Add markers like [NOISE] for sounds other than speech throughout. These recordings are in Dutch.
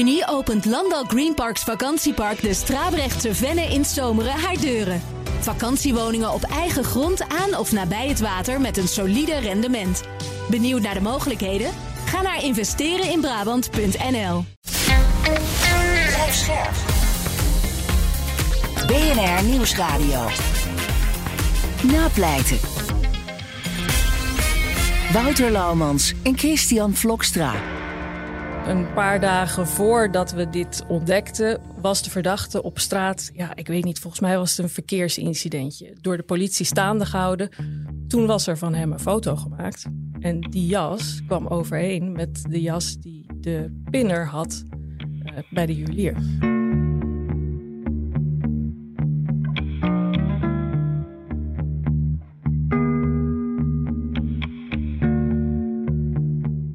juni opent Landal Greenparks vakantiepark de Strabrechtse Venne in Zomeren haar deuren. Vakantiewoningen op eigen grond aan of nabij het water met een solide rendement. Benieuwd naar de mogelijkheden? Ga naar investereninbrabant.nl. BNR Nieuwsradio. Napleiten. Wouter Laumans en Christian Vlokstra. Een paar dagen voordat we dit ontdekten, was de verdachte op straat. Ja, ik weet niet, volgens mij was het een verkeersincidentje. Door de politie staande gehouden. Toen was er van hem een foto gemaakt. En die jas kwam overeen met de jas die de pinner had uh, bij de juwelier.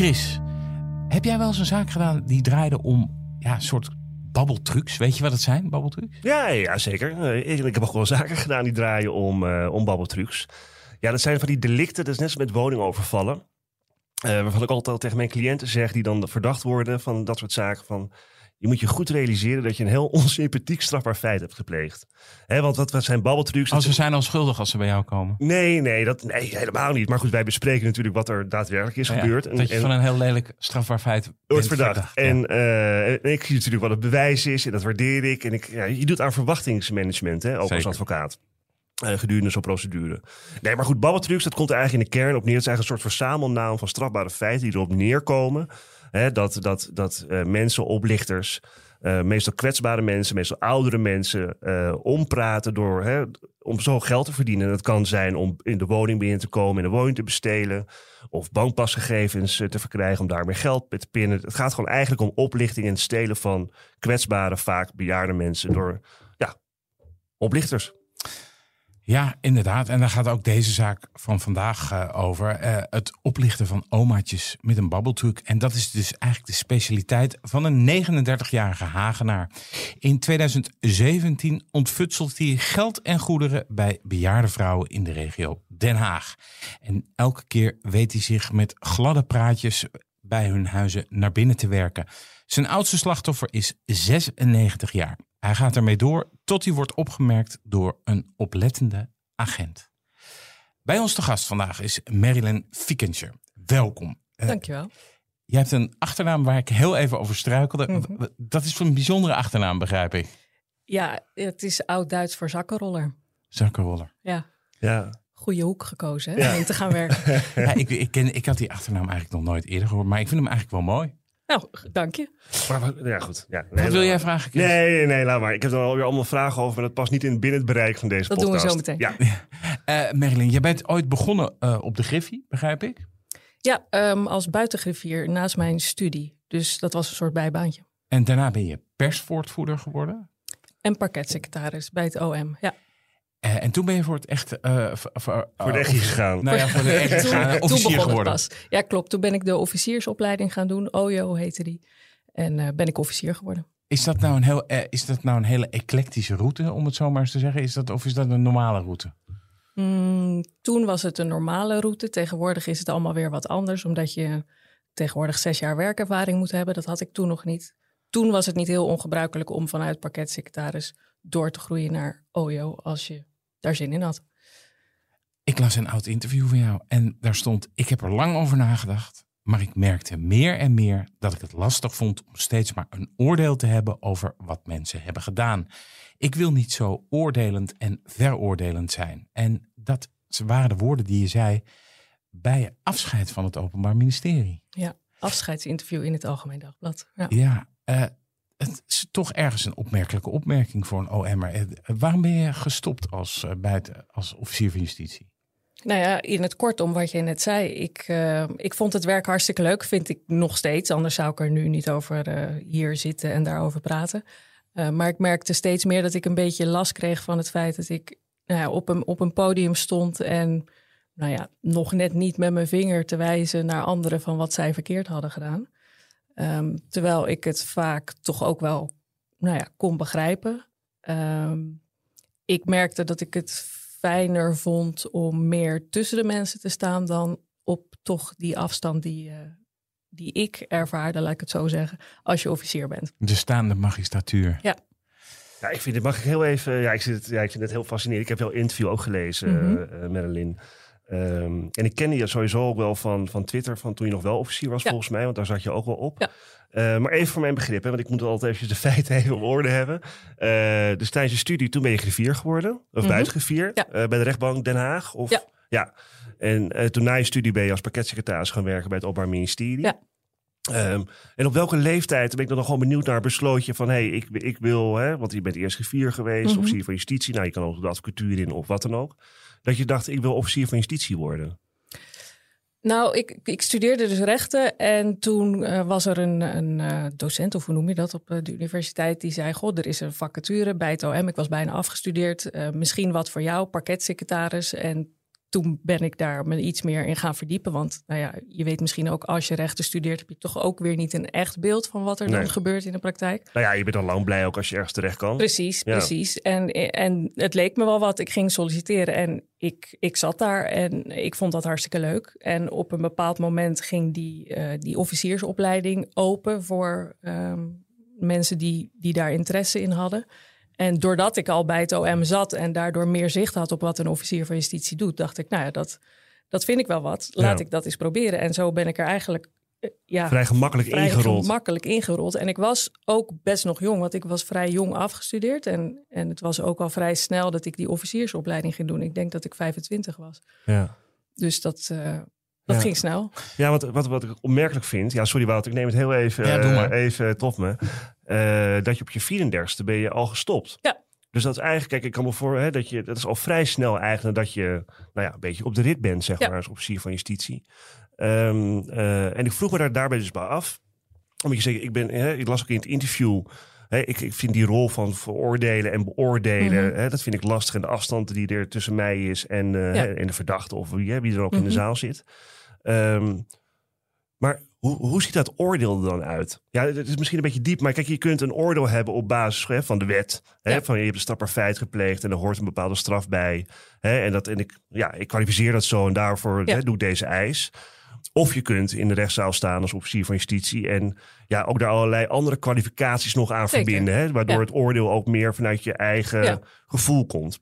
Chris, heb jij wel eens een zaak gedaan die draaide om ja, een soort babbeltrucs? Weet je wat het zijn, babbeltrucs? Ja, ja zeker. Ik, ik heb ook wel zaken gedaan die draaien om, uh, om babbeltrucs. Ja, dat zijn van die delicten, dat is net zo met woningovervallen. Uh, waarvan ik altijd tegen mijn cliënten zeg, die dan verdacht worden van dat soort zaken van je moet je goed realiseren dat je een heel [LAUGHS] onsympathiek strafbaar feit hebt gepleegd. He, want wat, wat zijn babbeltrucs? Als ze zijn al schuldig als ze bij jou komen? Nee, nee, dat, nee, helemaal niet. Maar goed, wij bespreken natuurlijk wat er daadwerkelijk is ja, gebeurd. En, dat je van een heel lelijk strafbaar feit wordt verdacht. verdacht. En, uh, en, ik zie natuurlijk wat het bewijs is en dat waardeer ik. En ik, ja, je doet aan verwachtingsmanagement, hè, ook Zeker. als advocaat. Uh, gedurende zo'n procedure. Nee, maar goed, babbeltrucs, dat komt er eigenlijk in de kern op neer. Het is eigenlijk een soort verzamelnaam van strafbare feiten die erop neerkomen. Hè, dat dat, dat uh, mensen, oplichters, uh, meestal kwetsbare mensen, meestal oudere mensen, uh, ompraten door, hè, om zo geld te verdienen. Dat kan zijn om in de woning binnen te komen, in de woning te bestelen, of bankpasgegevens te verkrijgen om daarmee geld te pinnen. Het gaat gewoon eigenlijk om oplichting en stelen van kwetsbare, vaak bejaarde mensen door ja, oplichters. Ja, inderdaad. En daar gaat ook deze zaak van vandaag uh, over. Uh, het oplichten van omaatjes met een babbeltruc. En dat is dus eigenlijk de specialiteit van een 39-jarige Hagenaar. In 2017 ontfutselt hij geld en goederen bij bejaarde vrouwen in de regio Den Haag. En elke keer weet hij zich met gladde praatjes bij hun huizen naar binnen te werken. Zijn oudste slachtoffer is 96 jaar. Hij gaat ermee door tot hij wordt opgemerkt door een oplettende agent. Bij ons te gast vandaag is Marilyn Fiekenscher. Welkom. Dankjewel. Uh, je hebt een achternaam waar ik heel even over struikelde. Mm -hmm. Dat is een bijzondere achternaam, begrijp ik. Ja, het is oud-Duits voor zakkenroller. Zakkenroller. Ja. Ja. Goede hoek gekozen hè, ja. om te gaan werken. [LAUGHS] ja, ik, ik, ken, ik had die achternaam eigenlijk nog nooit eerder gehoord, maar ik vind hem eigenlijk wel mooi. Nou, dank je. Maar, ja, goed. Ja, nee, Wat wil jij vragen? Chris? Nee, nee, nee, laat maar. Ik heb er alweer allemaal vragen over, maar dat past niet in binnen het bereik van deze dat podcast. Dat doen we zo meteen. Ja. uh, Marilyn, jij bent ooit begonnen uh, op de Griffie, begrijp ik? Ja, um, als buitengriffier naast mijn studie. Dus dat was een soort bijbaantje. En daarna ben je persvoortvoerder geworden? En parketsecretaris bij het OM, ja. Uh, en toen ben je voor het echt... Uh, voor, voor de echt gegaan. Nou ja, voor de echt [LAUGHS] gegaan. officier geworden. Pas. Ja, klopt. Toen ben ik de officiersopleiding gaan doen. OJO heette die. En uh, ben ik officier geworden. Is dat, nou een heel, is dat nou een hele eclectische route, om het zo maar eens te zeggen? Is dat, of is dat een normale route? Mm, toen was het een normale route. Tegenwoordig is het allemaal weer wat anders. Omdat je tegenwoordig zes jaar werkervaring moet hebben. Dat had ik toen nog niet. Toen was het niet heel ongebruikelijk om vanuit parketsecretaris door te groeien naar OJO als je daar zin in had. Ik las een oud interview van jou en daar stond: Ik heb er lang over nagedacht, maar ik merkte meer en meer dat ik het lastig vond om steeds maar een oordeel te hebben over wat mensen hebben gedaan. Ik wil niet zo oordelend en veroordelend zijn. En dat waren de woorden die je zei bij je afscheid van het Openbaar Ministerie. Ja, afscheidsinterview in het Algemeen Dagblad. Ja, ja uh, het toch ergens een opmerkelijke opmerking voor een OM'er. Waarom ben je gestopt als, uh, bij als officier van justitie? Nou ja, in het kort om wat je net zei. Ik, uh, ik vond het werk hartstikke leuk, vind ik nog steeds. Anders zou ik er nu niet over hier zitten en daarover praten. Maar ik merkte steeds meer dat ik een beetje last kreeg van het feit dat ik nou ja, op, een, op een podium stond en nou ja, nog net niet met mijn vinger te wijzen naar anderen van wat zij verkeerd hadden gedaan. Um, terwijl ik het vaak toch ook wel nou ja, kon begrijpen. Um, ik merkte dat ik het fijner vond om meer tussen de mensen te staan dan op toch die afstand die, uh, die ik ervaarde, laat ik het zo zeggen, als je officier bent. De staande magistratuur. Ja. Ja, ik vind het, mag ik heel even, ja, ik, zit, ja, ik vind het heel fascinerend. Ik heb jouw interview ook gelezen, mm -hmm. uh, Marilyn. Um, en ik kende je sowieso ook wel van, van Twitter, van toen je nog wel officier was, ja. volgens mij, want daar zat je ook wel op. Ja. Uh, maar even voor mijn begrip, hè, want ik moet altijd even de [LAUGHS] feiten even op orde hebben. Uh, dus tijdens je studie, toen ben je griffier geworden, of mm -hmm. buitengriffier, ja. bij de rechtbank Den Haag. Of, ja. ja. En toen na je studie ben je als pakketsecretaris gaan werken bij het Openbaar Ministerie. Ja. Um, en op welke leeftijd ben ik dan nog gewoon benieuwd naar besloot je van hé, hey, ik, ik wil, hè, want je bent eerst griffier geweest, mm -hmm. officier van justitie, nou je kan ook de advocatuur in of wat dan ook. Dat je dacht, ik wil officier van justitie worden. Nou, ik, ik studeerde dus rechten en toen uh, was er een, een uh, docent, of hoe noem je dat, op de universiteit, die zei, god, er is een vacature bij het OM. Ik was bijna afgestudeerd, misschien wat voor jou, parketsecretaris. En toen ben ik daar me iets meer in gaan verdiepen. Want nou ja, je weet misschien ook, als je rechten studeert, heb je toch ook weer niet een echt beeld van wat er nee. dan gebeurt in de praktijk. Nou ja, je bent al lang blij ook als je ergens terecht kan. Precies, ja. precies. En, en het leek me wel wat. Ik ging solliciteren en ik, ik zat daar en ik vond dat hartstikke leuk. En op een bepaald moment ging die, uh, die officiersopleiding open voor um, mensen die, die daar interesse in hadden. En doordat ik al bij het OM zat en daardoor meer zicht had op wat een officier van justitie doet, dacht ik, nou ja, dat, dat vind ik wel wat. Laat ja. ik dat eens proberen. En zo ben ik er eigenlijk ja, vrij gemakkelijk vrij ingerold. gemakkelijk ingerold. En ik was ook best nog jong, want ik was vrij jong afgestudeerd. En, en het was ook al vrij snel dat ik die officiersopleiding ging doen. Ik denk dat ik 25 was. Ja. Dus dat, uh, dat Ja. ging snel. Ja, wat, wat, wat ik opmerkelijk vind. Ja, sorry Wouter, ik neem het heel even, Ja, doe eh, maar. even tot me. Eh, dat je op je 34ste ben je al gestopt. Ja. Dus dat is eigenlijk, kijk, ik kan me voor, hè, dat je, dat is al vrij snel eigenlijk dat je, nou ja, een beetje op de rit bent, zeg Ja. maar, als officier van justitie. Ehm, eh, en ik vroeg me daar daarbij dus bij af. Omdat je zegt, ik ben, hè, ik las ook in het interview, hè, ik, ik vind die rol van veroordelen en beoordelen, Mhm. hè, dat vind ik lastig. En de afstand die er tussen mij is en, Ja. en de verdachte of wie, hè, wie er ook in de Mhm. zaal zit. Ehm, maar hoe, hoe ziet dat oordeel er dan uit? Ja, het is misschien een beetje diep, maar kijk, je kunt een oordeel hebben op basis hè, van de wet. Hè, Ja. Van je hebt een strafbaar feit gepleegd en er hoort een bepaalde straf bij. Hè, en, dat, en ik, ja, ik kwalificeer dat zo en daarvoor Ja. hè, doe ik deze eis. Of je kunt in de rechtszaal staan als officier van justitie en ja, ook daar allerlei andere kwalificaties nog aan Zeker. verbinden. Hè, waardoor Ja. het oordeel ook meer vanuit je eigen Ja. gevoel komt.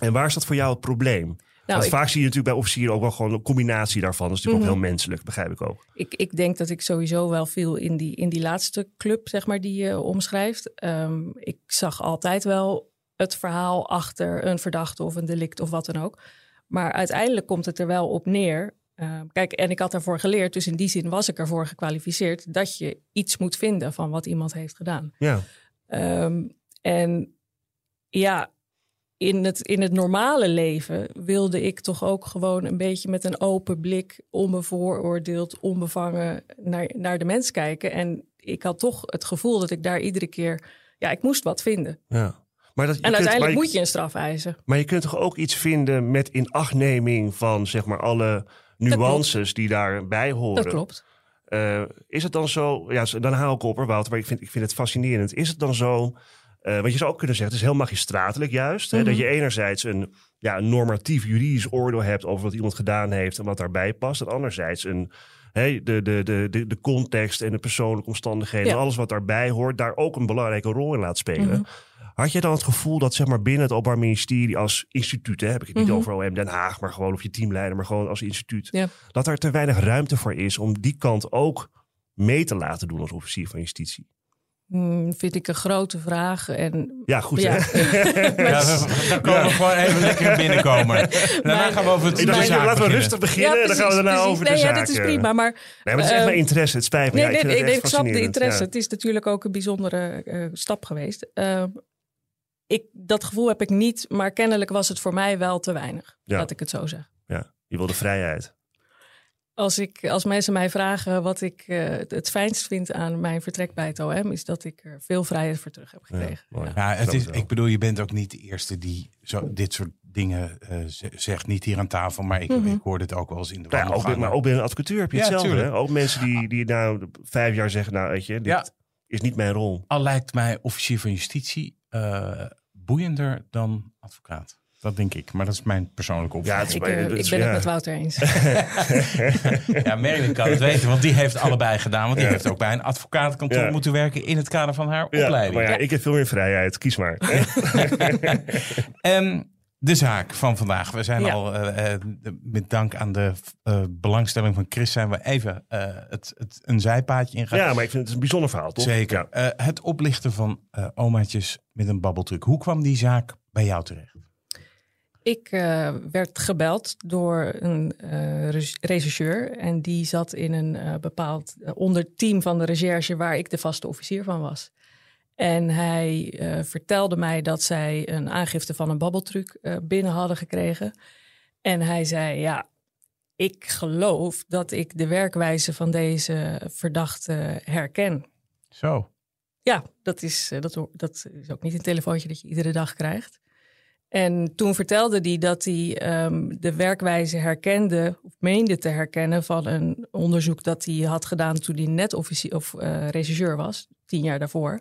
En waar is dat voor jou het probleem? Nou, Want ik, vaak zie je natuurlijk bij officieren ook wel gewoon een combinatie daarvan. Dat is natuurlijk Mhm. ook heel menselijk, begrijp ik ook. ik, ik denk dat ik sowieso wel viel in die, in die laatste club, zeg maar, die je omschrijft. Ehm, ik zag altijd wel het verhaal achter een verdachte of een delict of wat dan ook. Maar uiteindelijk komt het er wel op neer. Ehm, kijk, en ik had daarvoor geleerd, dus in die zin was ik ervoor gekwalificeerd dat je iets moet vinden van wat iemand heeft gedaan. Ja, Ehm, en ja, in het, in het normale leven wilde ik toch ook gewoon een beetje met een open blik, onbevooroordeeld, onbevangen naar, naar de mens kijken. En ik had toch het gevoel dat ik daar iedere keer, ja, ik moest wat vinden. ja. Maar, dat, en kunt, uiteindelijk maar, moet je een straf eisen. maar je kunt toch ook iets vinden met inachtneming van zeg maar alle nuances die daarbij horen. Dat klopt. Eh, is het dan zo, ja, dan haal ik op er Wouter, maar ik vind, ik vind het fascinerend. Is het dan zo, eh want je zou ook kunnen zeggen, het is heel magistratelijk juist. hè, Mhm. dat je enerzijds een, ja, een normatief juridisch oordeel hebt over wat iemand gedaan heeft en wat daarbij past. En anderzijds een, hè, de, de, de, de, de context en de persoonlijke omstandigheden Ja. en alles wat daarbij hoort, daar ook een belangrijke rol in laat spelen. Mhm. Had je dan het gevoel dat zeg maar, binnen het Openbaar Ministerie als instituut, hè, heb ik het niet Mhm. over OM Den Haag, maar gewoon of je teamleider, maar gewoon als instituut, Ja. dat er te weinig ruimte voor is om die kant ook mee te laten doen als officier van justitie? Hmm, vind ik een grote vraag. En Ja, goed Ja. hè? [LAUGHS] Ja, dan komen we gewoon even lekker binnenkomen. [LAUGHS] Daarna gaan we over het zaak laten we beginnen. rustig beginnen en dan gaan we daarna precies. over de nee, zaak. ja, dat is prima. Maar Nee, maar het is echt Eh, mijn interesse. Het spijt me. Nee, ja, ik nee, nee, ik snap de interesse. ja. Het is natuurlijk ook een bijzondere eh, stap geweest. Ehm, ik, dat gevoel heb ik niet, maar kennelijk was het voor mij wel te weinig. Ja. Laat ik het zo zeggen. Ja. Je wil de vrijheid. Als, ik, als mensen mij vragen wat ik uh, het fijnst vind aan mijn vertrek bij het OM, is dat ik er veel vrijheid voor terug heb gekregen. Ja, ja. ja het is, ik bedoel, je bent ook niet de eerste die zo, dit soort dingen uh, zegt. Niet hier aan tafel, maar ik, mm -hmm. ik hoor dit ook wel eens in de ja, ook, Maar ook binnen een advocatuur heb je ja, hetzelfde. Hè? Ook mensen die, die nou vijf jaar zeggen, nou weet je, dit is niet mijn rol. Al lijkt mij officier van justitie uh, boeiender dan advocaat. Dat denk ik, maar dat is mijn persoonlijke opvatting. Ja, ik, uh, ik ben ja. het met Wouter eens. [LAUGHS] ja, Marilyn kan het weten, want die heeft allebei gedaan. Want die ja. heeft ook bij een advocaatkantoor moeten werken in het kader van haar opleiding. Maar ja, ik heb veel meer vrijheid. Kies maar. um, [LAUGHS] de zaak van vandaag. We zijn al, uh, met dank aan de uh, belangstelling van Chris, zijn we even het, het, een zijpaadje ingegaan. Ja, maar ik vind het een bijzonder verhaal, toch? Zeker. het oplichten van omaatjes met een babbeltruc. Hoe kwam die zaak bij jou terecht? Ik uh, werd gebeld door een uh, rechercheur en die zat in een uh, bepaald onderteam van de recherche waar ik de vaste officier van was. En hij vertelde mij dat zij een aangifte van een babbeltruc binnen hadden gekregen. En hij zei, ja, ik geloof dat ik de werkwijze van deze verdachte herken. Zo. Ja, dat is, dat, dat is ook niet een telefoontje dat je iedere dag krijgt. En toen vertelde hij dat hij um, de werkwijze herkende, of meende te herkennen, van een onderzoek dat hij had gedaan toen hij net officier of uh, regisseur was, tien jaar daarvoor,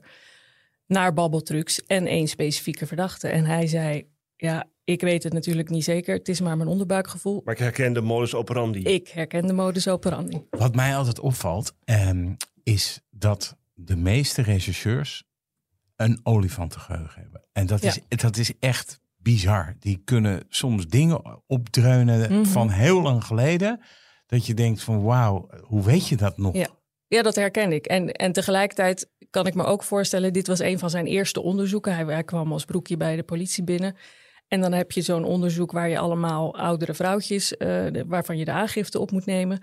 naar babbeltrucs en één specifieke verdachte. En hij zei: Ja, ik weet het natuurlijk niet zeker, het is maar mijn onderbuikgevoel. Maar ik herken de modus operandi. Ik herken de modus operandi. Wat mij altijd opvalt, um, is dat de meeste regisseurs een olifantengeheugen hebben. En dat, ja. is, dat is echt bizar. Die kunnen soms dingen opdreunen mm -hmm. van heel lang geleden. Dat je denkt van wauw, hoe weet je dat nog? Ja. Ja, dat herken ik. En, en tegelijkertijd kan ik me ook voorstellen, dit was een van zijn eerste onderzoeken. Hij, kwam als broekje bij de politie binnen. En dan heb je zo'n onderzoek waar je allemaal oudere vrouwtjes, de, waarvan je de aangifte op moet nemen.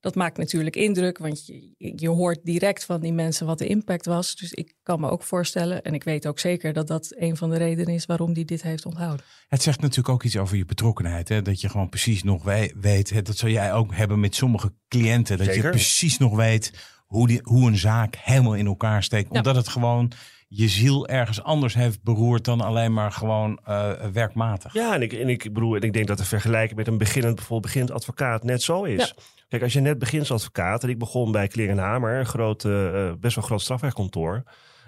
Dat maakt natuurlijk indruk, want je, je hoort direct van die mensen wat de impact was. Dus ik kan me ook voorstellen, en ik weet ook zeker dat dat een van de redenen is waarom die dit heeft onthouden. Het zegt natuurlijk ook iets over je betrokkenheid. Hè? Dat je gewoon precies nog weet, hè? dat zou jij ook hebben met sommige cliënten. Dat zeker. je precies nog weet hoe, die, hoe een zaak helemaal in elkaar steekt. Omdat ja. het gewoon je ziel ergens anders heeft beroerd dan alleen maar gewoon uh, werkmatig. Ja, en ik, en ik bedoel, en ik denk dat de vergelijking met een beginnend, bijvoorbeeld beginnend advocaat net zo is. Ja. Kijk, als je net begint als advocaat, en ik begon bij Klerenhamer, een groot, uh, best wel groot strafrechtkantoor.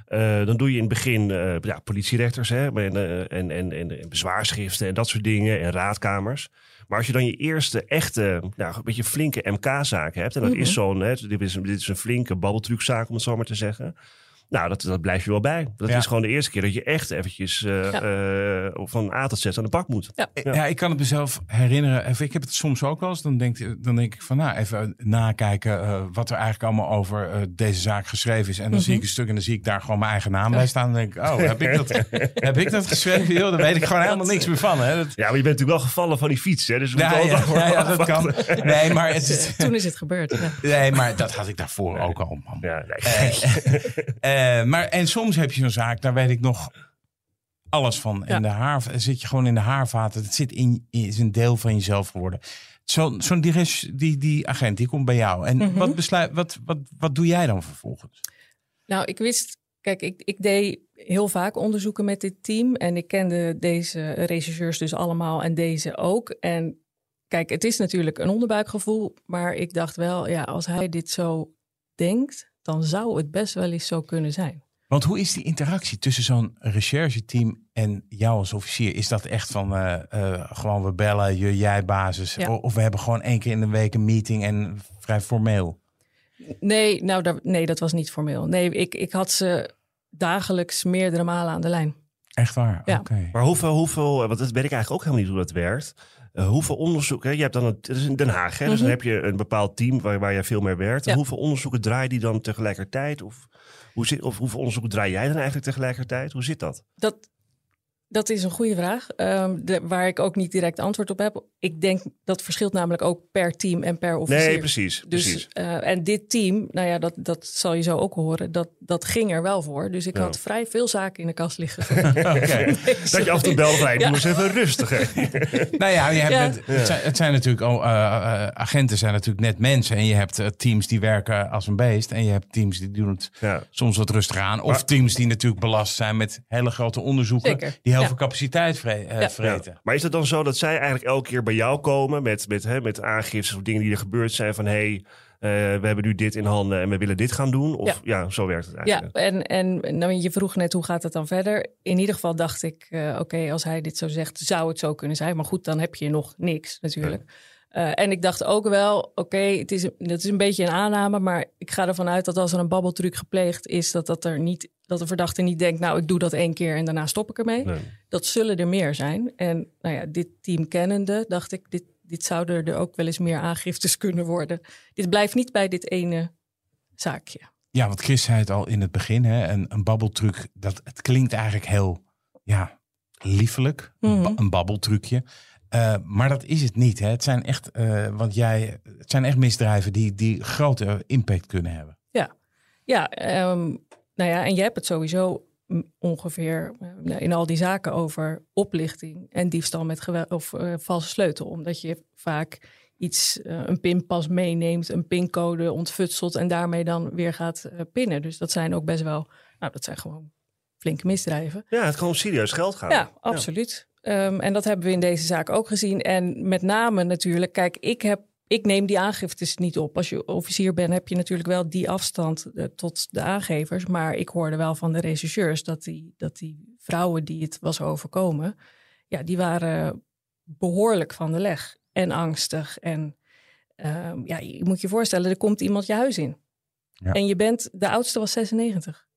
Uh, dan doe je in het begin uh, ja, politierechters hè, en, en, en, en, bezwaarschriften en dat soort dingen en raadkamers. Maar als je dan je eerste echte, nou, een beetje flinke MK-zaak hebt, en dat mm -hmm. is zo'n, dit, is, dit is een flinke babbeltruczaak om het zo maar te zeggen. Nou, dat, dat blijf je wel bij. Dat ja. is gewoon de eerste keer dat je echt eventjes uh, ja. uh, van A tot Z aan de bak moet. Ja. ja. Ja. ik kan het mezelf herinneren. Even, ik heb het soms ook wel eens. Dan denk, dan denk ik van, nou, even nakijken uh, wat er eigenlijk allemaal over deze zaak geschreven is. En dan mm -hmm. zie ik een stuk en dan zie ik daar gewoon mijn eigen naam bij staan. Dan denk ik, oh, heb ik dat, [LAUGHS] heb ik dat geschreven? Yo, daar weet ik gewoon helemaal niks meer van. Hè. Dat... Ja, maar je bent natuurlijk wel gevallen van die fiets. Hè? Dus ja, ja, ja, ja, dat kan. [LAUGHS] Nee, maar het. Toen is het gebeurd. Nee, maar dat had ik daarvoor nee. ook al, man. Ja, nee. [LAUGHS] Uh, maar, en soms heb je zo'n zaak, daar weet ik nog alles van. En ja. de haar, zit je gewoon in de haarvaten. Het zit in, is een deel van jezelf geworden. Zo'n zo die, die, die agent, die komt bij jou. En mm -hmm. wat, besluit, wat, wat, wat doe jij dan vervolgens? Nou, ik wist... Kijk, ik, ik deed heel vaak onderzoeken met dit team. En ik kende deze rechercheurs dus allemaal en deze ook. En kijk, het is natuurlijk een onderbuikgevoel. Maar ik dacht wel, ja, als hij dit zo denkt... dan zou het best wel eens zo kunnen zijn. Want hoe is die interactie tussen zo'n rechercheteam en jou als officier? Is dat echt van uh, uh, gewoon we bellen, je, jij basis? Ja. Of we hebben gewoon één keer in de week een meeting en vrij formeel? Nee, nou, dat, nee, dat was niet formeel. Nee, ik, ik had ze dagelijks meerdere malen aan de lijn. Echt waar? Ja. Okay. Maar hoeveel, hoeveel, want dat weet ik eigenlijk ook helemaal niet hoe dat werkt. Uh, hoeveel onderzoek, hè? je hebt dan, het is in Den Haag, hè? Mm -hmm. dus dan heb je een bepaald team waar, waar je veel meer werkt. Ja. Hoeveel onderzoeken draai die dan tegelijkertijd? Of... Hoe zit, of hoeveel onderzoek draai jij dan eigenlijk tegelijkertijd? Hoe zit dat? Dat Dat is een goede vraag, um, de, waar ik ook niet direct antwoord op heb. Ik denk dat verschilt namelijk ook per team en per officier. Nee, precies. Dus, precies. Uh, en dit team, nou ja, dat, dat zal je zo ook horen, dat, dat ging er wel voor. Dus ik Ja. had vrij veel zaken in de kast liggen. [LAUGHS] Oké. Dat je af en toe belt, nee, Ja. doe eens even rustig. [LAUGHS] Nou ja, je hebt Ja. het, zijn, het zijn natuurlijk al, eh, eh, agenten zijn natuurlijk net mensen. En je hebt eh, teams die werken als een beest. En je hebt teams die doen het Ja. soms wat rustig aan. Of Maar- teams die natuurlijk belast zijn met hele grote onderzoeken. Zeker, Die heel ja. veel capaciteit vre- eh, Ja. vreten. Ja. Maar is het dan zo dat zij eigenlijk elke keer bij jou komen met, met, hè, met aangiftes of dingen die er gebeurd zijn van hé, hey, eh, we hebben nu dit in handen en we willen dit gaan doen? Of ja, zo werkt het Ja, eigenlijk. en, en nou, je vroeg net hoe gaat het dan verder. In ieder geval dacht ik, eh, oké, als hij dit zo zegt, zou het zo kunnen zijn. Maar goed, dan heb je nog niks natuurlijk. Eh, en ik dacht ook wel, oké, het is, het is een beetje een aanname, maar ik ga ervan uit dat als er een babbeltruc gepleegd is, dat, dat, er niet, dat de verdachte niet denkt, nou, ik doe dat één keer en daarna stop ik ermee. Nee. Dat zullen er meer zijn. En nou ja, dit team kennende, dacht ik, dit, dit zouden er ook wel eens meer aangiftes kunnen worden. Dit blijft niet bij dit ene zaakje. Ja, want Chris zei het al in het begin. Hè, een, een babbeltruc, dat, het klinkt eigenlijk heel ja, liefelijk. Een ba- Mhm. Een babbeltrucje. Eh, maar dat is het niet. Hè. Het, zijn echt, eh, want jij, het zijn echt misdrijven die, die grote impact kunnen hebben. Ja, ehm, nou ja, en je hebt het sowieso ongeveer eh, in al die zaken over oplichting en diefstal met geweld of eh, valse sleutel. Omdat je vaak iets, eh, een pinpas meeneemt, een pincode ontfutselt en daarmee dan weer gaat pinnen. Dus dat zijn ook best wel, nou dat zijn gewoon flinke misdrijven. Ja, het kan om serieus geld gaan. Ja, absoluut. Ehm, en dat hebben we in deze zaak ook gezien. En met name natuurlijk, kijk, ik, heb, ik neem die aangiftes niet op. Als je officier bent, heb je natuurlijk wel die afstand eh, tot de aangevers. Maar ik hoorde wel van de rechercheurs dat die, dat die vrouwen die het was overkomen, ja, die waren behoorlijk van de leg en angstig. En ehm, ja, je moet je voorstellen, er komt iemand je huis in. Ja. En je bent, de oudste was 96.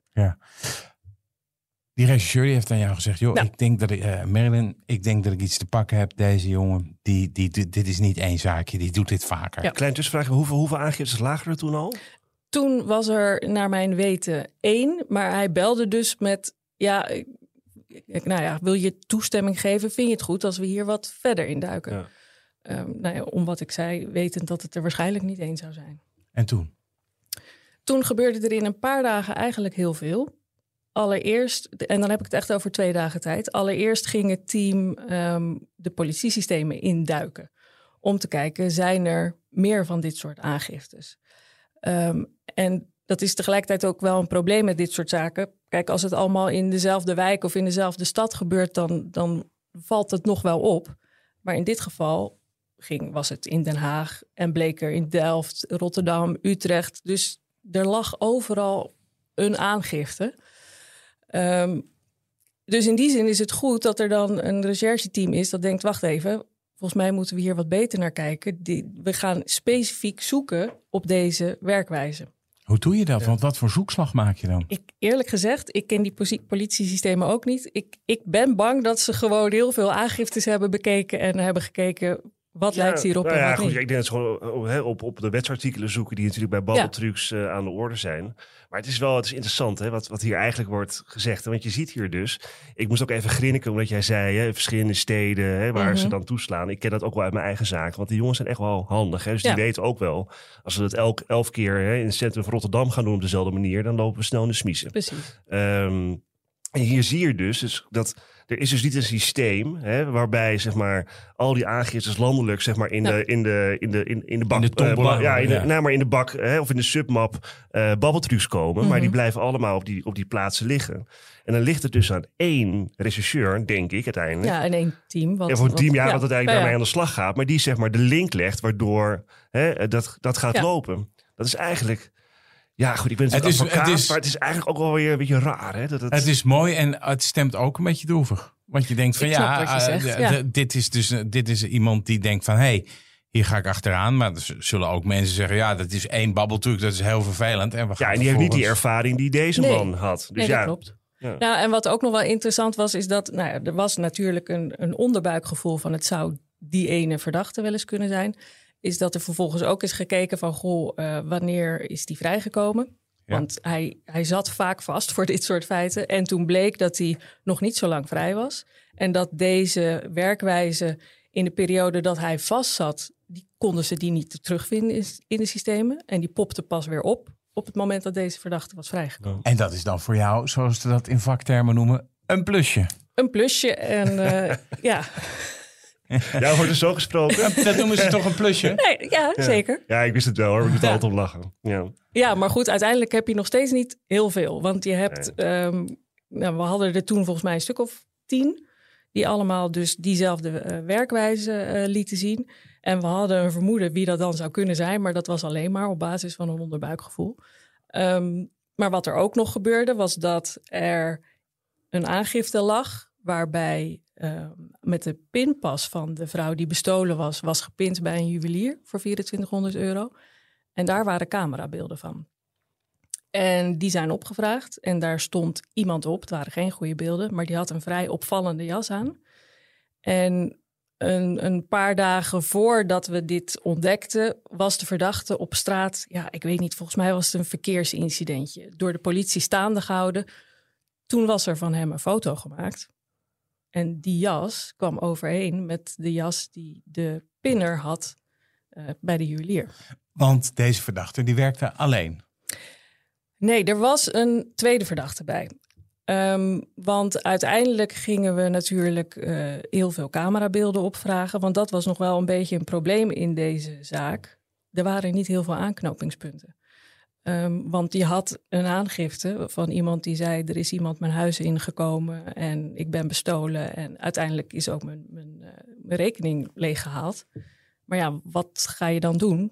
Die regisseur die heeft aan jou gezegd: joh, Nou. ik denk dat ik, eh, Marilyn, ik denk dat ik iets te pakken heb. Deze jongen, die, die, die- dit is niet één zaakje, die doet dit vaker. Ja. Klein tussenvraag, hoeveel, hoeveel aangiftes lagen er toen al? Toen was er naar mijn weten één, maar hij belde dus met, ja, nou ja, wil je toestemming geven? Vind je het goed als we hier wat verder induiken? Ja. Ehm, nou ja, om wat ik zei, wetend dat het er waarschijnlijk niet één zou zijn. En toen? Toen gebeurde er in een paar dagen eigenlijk heel veel. Allereerst, en dan heb ik het echt over twee dagen tijd. Allereerst ging het team ehm, de politiesystemen induiken. Om te kijken, zijn er meer van dit soort aangiftes? Ehm, en dat is tegelijkertijd ook wel een probleem met dit soort zaken. Kijk, als het allemaal in dezelfde wijk of in dezelfde stad gebeurt, dan, dan valt het nog wel op. Maar in dit geval ging, was het in Den Haag en bleek er in Delft, Rotterdam, Utrecht. Dus er lag overal een aangifte. Ehm, dus in die zin is het goed dat er dan een rechercheteam is dat denkt: wacht even, volgens mij moeten we hier wat beter naar kijken. Die, we gaan specifiek zoeken op deze werkwijze. Hoe doe je dat? Want wat voor zoekslag maak je dan? Ik, eerlijk gezegd, ik ken die politiesystemen ook niet. Ik, ik ben bang dat ze gewoon heel veel aangiftes hebben bekeken en hebben gekeken wat lijkt hierop nou ja, wat goed, niet. Ik denk dat ze gewoon hè, op, op de wetsartikelen zoeken die natuurlijk bij babbeltrucs eh, aan de orde zijn. Maar het is wel het is interessant hè, wat, wat hier eigenlijk wordt gezegd. Want je ziet hier dus, ik moest ook even grinniken omdat jij zei, hè, verschillende steden hè, waar Mhm. ze dan toeslaan. Ik ken dat ook wel uit mijn eigen zaak, want die jongens zijn echt wel handig. Hè, dus Ja. die weten ook wel, als we dat elk, elf keer hè, in het centrum van Rotterdam gaan doen op dezelfde manier, dan lopen we snel in de smiezen. Precies. Ehm, en hier zie je dus, dus dat er is dus niet een systeem hè, waarbij zeg maar al die aangiftes landelijk zeg maar in Ja. de in de in de in, in de bak de eh, ba- ja, in de, ja. nou, maar in de bak hè, of in de submap eh babbeltrucs komen, maar Mhm. die blijven allemaal op die op die plaatsen liggen. En dan ligt het dus aan één rechercheur, denk ik uiteindelijk. Ja, en één team. Wat, en voor een wat- team ja, ja, dat uiteindelijk ja, daarmee aan de slag gaat, maar die zeg maar de link legt waardoor hè, dat dat gaat Ja. lopen. Dat is eigenlijk ja, goed, ik ben Het natuurlijk is- het advocaat, is- maar het is eigenlijk ook wel weer een beetje raar. Hè? Dat het, Het is mooi en het stemt ook een beetje droevig. Want je denkt van Ik ja, je eh, zegt, ja. dit is dus dit is iemand die denkt van hé, hey, hier ga ik achteraan. Maar er zullen ook mensen zeggen ja, dat is één babbeltruc, dat is heel vervelend. En we gaan Ja, en die heeft niet die ervaring die deze Nee. man had. Dus nee, ja, dat klopt. Ja. Nou, en wat ook nog wel interessant was, is dat nou ja, er was natuurlijk een, een onderbuikgevoel van het zou die ene verdachte wel eens kunnen zijn. Is dat er vervolgens ook is gekeken van, goh, eh, wanneer is die vrijgekomen? Ja. Want hij, hij zat vaak vast voor dit soort feiten. En toen bleek dat hij nog niet zo lang vrij was. En dat deze werkwijze in de periode dat hij vast zat, die konden ze die niet terugvinden in, in de systemen. En die popte pas weer op op het moment dat deze verdachte was vrijgekomen. En dat is dan voor jou, zoals ze dat in vaktermen noemen, een plusje. Een plusje en eh, [LAUGHS] ja. [LAUGHS] Ja, wordt er zo gesproken? Dat noemen ze toch een plusje? Nee, ja, zeker. Ja, ik wist het wel hoor. Ik moet er Ja. altijd om lachen. Ja. Ja, maar goed, uiteindelijk heb je nog steeds niet heel veel. Want je hebt, ehm, nou, we hadden er toen volgens mij een stuk of tien, die allemaal dus diezelfde eh, werkwijze eh, lieten zien. En we hadden een vermoeden wie dat dan zou kunnen zijn, maar dat was alleen maar op basis van een onderbuikgevoel. Ehm, maar wat er ook nog gebeurde, was dat er een aangifte lag waarbij ehm, met de pinpas van de vrouw die bestolen was, was gepind bij een juwelier voor 2400 euro. En daar waren camerabeelden van. En die zijn opgevraagd en daar stond iemand op. Het waren geen goede beelden, maar die had een vrij opvallende jas aan. En een, een paar dagen voordat we dit ontdekten, was de verdachte op straat. Ja, ik weet niet, volgens mij was het een verkeersincidentje. Door de politie staande gehouden. Toen was er van hem een foto gemaakt. En die jas kwam overeen met de jas die de pinner had eh, bij de juwelier. Want deze verdachte die werkte alleen. Nee, er was een tweede verdachte bij. Ehm, want uiteindelijk gingen we natuurlijk eh, heel veel camerabeelden opvragen. Want dat was nog wel een beetje een probleem in deze zaak. Er waren niet heel veel aanknopingspunten. Ehm, want je had een aangifte van iemand die zei: Er is iemand mijn huis ingekomen en ik ben bestolen. En uiteindelijk is ook mijn, mijn, eh, mijn rekening leeggehaald. Maar ja, wat ga je dan doen?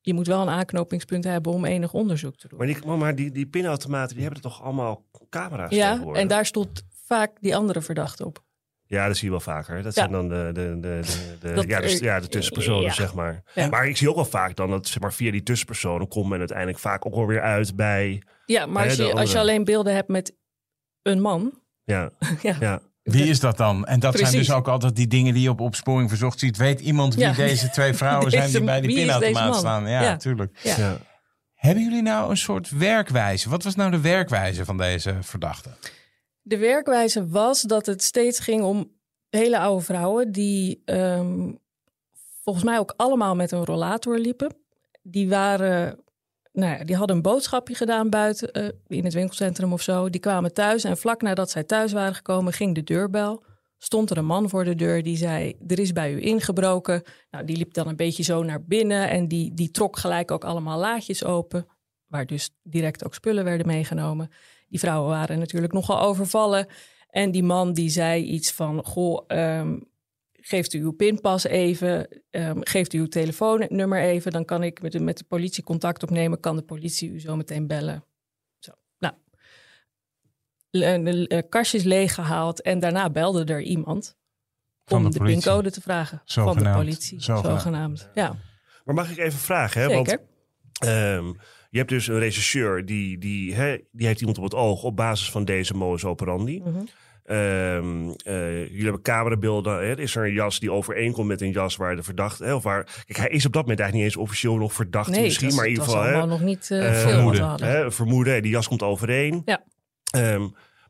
Je moet wel een aanknopingspunt hebben om enig onderzoek te doen. Maar, die, maar die, die pinautomaten, die hebben toch allemaal camera's Ja, en daar stond vaak die andere verdachte op. Ja, dat zie je wel vaker. Dat Ja. zijn dan de, de, de, de, de- Dat ja, de, er- ja, de tussenpersonen, ja. zeg maar. Ja. Maar ik zie ook wel vaak dan dat zeg maar, via die tussenpersonen komt men uiteindelijk vaak ook wel weer uit bij... Ja, maar als je, als je alleen beelden hebt met een man. Ja, [LAUGHS] Ja, ja. Wie is dat dan? En dat zijn dus ook altijd die dingen die je op opsporing verzocht ziet. Weet iemand wie Ja. deze twee vrouwen [LAUGHS] zijn die bij die pinautomaat staan? Ja, Ja. natuurlijk. Ja. ja. Hebben jullie nou een soort werkwijze? Wat was nou de werkwijze van deze verdachte? De werkwijze was dat het steeds ging om hele oude vrouwen die ehm, volgens mij ook allemaal met een rollator liepen. Die waren, nou ja, die hadden een boodschapje gedaan buiten eh, in het winkelcentrum of zo. Die kwamen thuis en vlak nadat zij thuis waren gekomen ging de deurbel. Stond er een man voor de deur die zei: Er is bij u ingebroken. Nou, die liep dan een beetje zo naar binnen en die, die trok gelijk ook allemaal laadjes open. Waar dus direct ook spullen werden meegenomen. Die vrouwen waren natuurlijk nogal overvallen. En die man die zei iets van: Goh, ehm, geeft u uw pinpas even, ehm, geeft u uw telefoonnummer even, dan kan ik met de, met de politie contact opnemen, kan de politie u zo meteen bellen. Zo, nou, Le- de eh, kastjes leeggehaald en daarna belde er iemand Van om de pincode te vragen van de politie, Zogenaamd. zogenaamd. Ja, Maar mag ik even vragen? Hè? zeker. Want ehm, je hebt dus een rechercheur die, die, hè, die heeft iemand op het oog op basis van deze modus operandi. Mhm. Ehm, eh, jullie hebben camerabeelden. Hè? Is er een jas die overeenkomt met een jas waar de verdachte... Hè, of waar, kijk, hij is op dat moment eigenlijk niet eens officieel nog verdachte Nee, misschien. was, maar in ieder geval... hè, allemaal nog niet eh, Eh, veel vermoeden. Hè, vermoeden, die jas komt overeen. Ja. Ehm,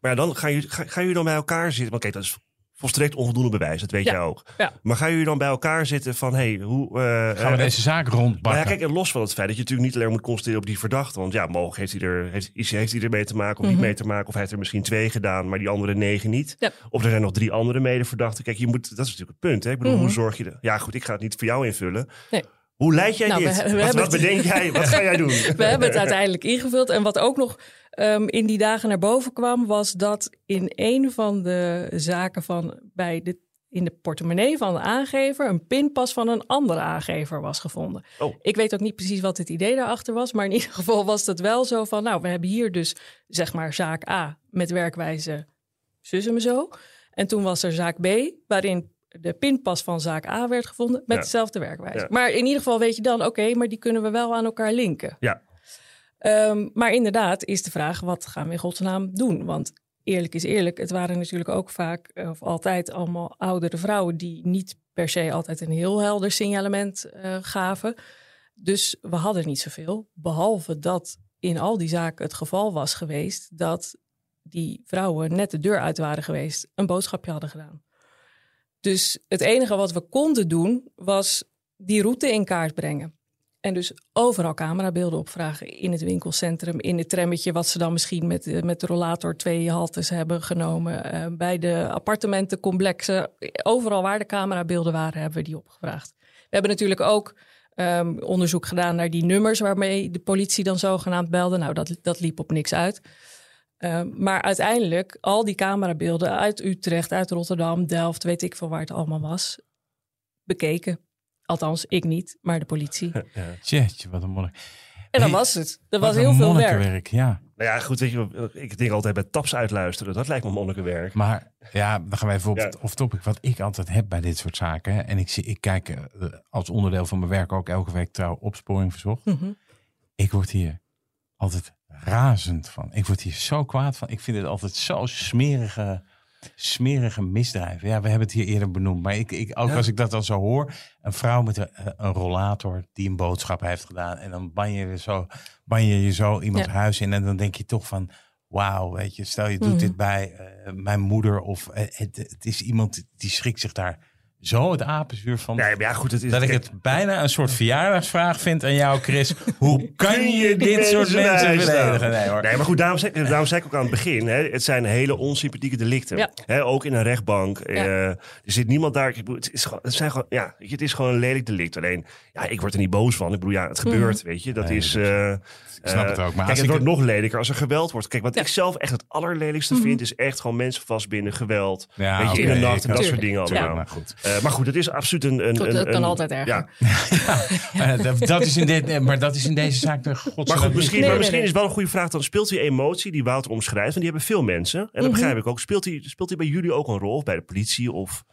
maar ja, dan gaan jullie, gaan, gaan jullie dan bij elkaar zitten. Want kijk, dat is volstrekt onvoldoende bewijs, dat weet Ja. jij ook. Ja. Maar gaan jullie dan bij elkaar zitten van, hey, hoe... eh, Gaan we eh, deze zaak nou ja, rondbakken? kijk, en los van het feit dat je natuurlijk niet alleen moet concentreren op die verdachte. Want ja, mogelijk heeft hij er, heeft, heeft hij er mee te maken of Mhm. niet mee te maken. Of hij heeft er misschien twee gedaan, maar die andere negen niet. Ja. Of er zijn nog drie andere medeverdachten. Kijk, je moet, dat is natuurlijk het punt. Hè? Ik bedoel, Mhm. hoe zorg je... er- Ja, goed, ik ga het niet voor jou invullen. Nee. Hoe leid jij Nou, dit? we- we wat, wat bedenk jij? Wat ga jij doen? [LAUGHS] We hebben het uiteindelijk ingevuld. En wat ook nog ehm, in die dagen naar boven kwam, was dat in een van de zaken van bij de, in de portemonnee van de aangever een pinpas van een andere aangever was gevonden. Oh. Ik weet ook niet precies wat het idee daarachter was, maar in ieder geval was het wel zo van, nou, we hebben hier dus zeg maar zaak A met werkwijze zus en zo. En toen was er zaak B, waarin de pinpas van zaak A werd gevonden met Ja. dezelfde werkwijze. Ja. Maar in ieder geval weet je dan, oké, maar die kunnen we wel aan elkaar linken. Ja. Ehm, maar inderdaad is de vraag, wat gaan we in godsnaam doen? Want eerlijk is eerlijk, het waren natuurlijk ook vaak, eh, of altijd allemaal oudere vrouwen... die niet per se altijd een heel helder signalement eh, gaven. Dus we hadden niet zoveel, behalve dat in al die zaken het geval was geweest dat die vrouwen net de deur uit waren geweest, een boodschapje hadden gedaan. Dus het enige wat we konden doen was die route in kaart brengen. En dus overal camerabeelden opvragen in het winkelcentrum, in het trammetje, wat ze dan misschien met, eh, met de rollator twee haltes hebben genomen. Uh, bij de appartementencomplexen, overal waar de camerabeelden waren, hebben we die opgevraagd. We hebben natuurlijk ook um, onderzoek gedaan naar die nummers waarmee de politie dan zogenaamd belde. Nou, dat, dat liep op niks uit. Um, maar uiteindelijk, al die camerabeelden uit Utrecht, uit Rotterdam, Delft, weet ik veel waar het allemaal was, bekeken. Althans, ik niet, maar de politie. [LAUGHS] Ja. Jeetje, wat een monnik. En dan was het. Er was heel veel werk. Ja. Nou ja, goed, weet je, ik denk altijd bij taps uitluisteren. Dat lijkt me monnikenwerk. Maar ja, dan gaan wij op ja. of topic. Wat ik altijd heb bij dit soort zaken. En ik, zie, ik kijk uh, als onderdeel van mijn werk ook elke week trouw opsporing verzocht. Mm -hmm. Ik word hier altijd razend van. Ik word hier zo kwaad van. Ik vind het altijd zo smerige smerige misdrijven. Ja, we hebben het hier eerder benoemd. Maar ik, ik, ook ja. als ik dat dan zo hoor. Een vrouw met een, een, rollator die een boodschap heeft gedaan. En dan ban je, zo, ban je je zo iemands ja. huis in. En dan denk je toch van... Wauw, weet je, stel je doet mm. dit bij uh, mijn moeder. Of uh, het, het, is iemand die schrikt zich daar zo het apenzuur van. Nee, ja, goed, het is, dat ik het bijna een soort verjaardagsvraag vind aan jou, Chris. Hoe kan je dit soort mensen beledigen? Nee, hoor. nee, maar goed, daarom zeg, daarom zeg ik ook aan het begin. Hè, het zijn hele onsympathieke delicten. Ja. Hè, ook in een rechtbank. Ja. Uh, er zit niemand daar. Het is, gewoon, het zijn gewoon, ja, het is gewoon een lelijk delict. Alleen, ja, ik word er niet boos van. Ik bedoel, ja, het gebeurt, mm. weet je. Dat nee, is... Uh, ik snap het ook. Maar kijk, het wordt nog lelijker als er geweld wordt. Kijk, wat ja. ik zelf echt het allerlelijkste mm -hmm. vind, is echt gewoon mensen vastbinden, geweld. Ja, weet je, okay, in de nacht en dat soort dingen allemaal. Ja, maar goed. Uh, maar goed, het is absoluut een... een, Goed, een dat kan een, altijd erger. Ja. [LAUGHS] dat, dat, is in dit, maar dat is in deze zaak de godsnaam. Maar goed, misschien, Nee, maar nee, misschien nee. is wel een goede vraag. Dan speelt die emotie die Wouter omschrijft. En die hebben veel mensen. En dat Mhm. begrijp ik ook. Speelt die, speelt die bij jullie ook een rol? Of bij de politie? Of...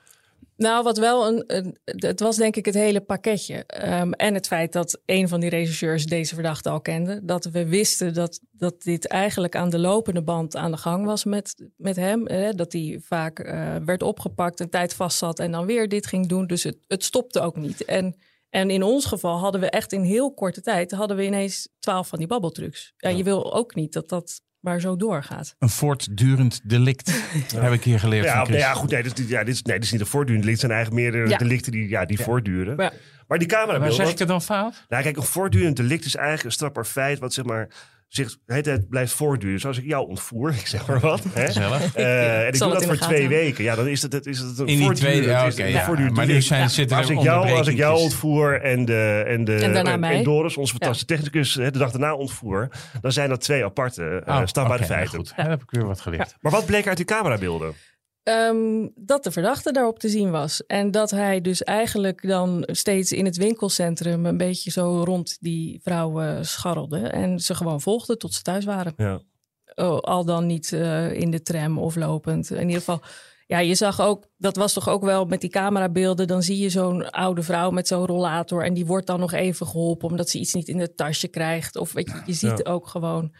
Nou, wat wel een, een. Het was denk ik het hele pakketje. Um, en het feit dat een van die rechercheurs deze verdachte al kende. Dat we wisten dat, dat dit eigenlijk aan de lopende band aan de gang was met, met hem. Hè? Dat hij vaak uh, werd opgepakt, een tijd vast zat en dan weer dit ging doen. Dus het, het stopte ook niet. En, en in ons geval hadden we echt in heel korte tijd. hadden we ineens twaalf van die babbeltrucs. Ja, je wil ook niet dat dat maar zo doorgaat. Een voortdurend delict, [LAUGHS] heb ik hier geleerd Ja, van ja goed. Nee, dit, is- ja, dit, is, nee, dit is niet een voortdurend delict. Het zijn eigenlijk meer de Ja. delicten die, ja, die voortduren. Maar die camera Maar zeg ik het dan fout? Nou, kijk, een voortdurend delict is eigenlijk een strafbaar feit wat zeg maar zich de hele tijd blijft voortduren. Zoals ik jou ontvoer, [LAUGHS] ik zeg maar wat. Hè? Eh, en ik zal doe het dat voor de twee weken. Ja, dan is het, het, is het een In die tweede, ja, het Maar nu zijn, Ja. zitten er als ik, jou, als ik jou ontvoer en, de, en, de, En daarna en, mij. en Doris, onze fantastische technicus, hè, de dag daarna ontvoer, dan zijn dat twee aparte uh, Oh, strafbare oké, feiten. goed. Dan heb ik weer wat geleerd. Maar wat bleek uit die camerabeelden? Um, dat de verdachte daarop te zien was. En dat hij dus eigenlijk dan steeds in het winkelcentrum een beetje zo rond die vrouwen scharrelde. En ze gewoon volgde tot ze thuis waren. Ja. Oh, al dan niet uh, in de tram of lopend. In ieder geval. Ja, je zag ook, dat was toch ook wel met die camerabeelden. Dan zie je zo'n oude vrouw met zo'n rollator. En die wordt dan nog even geholpen omdat ze iets niet in het tasje krijgt. Of weet je, je ziet Ja. ook gewoon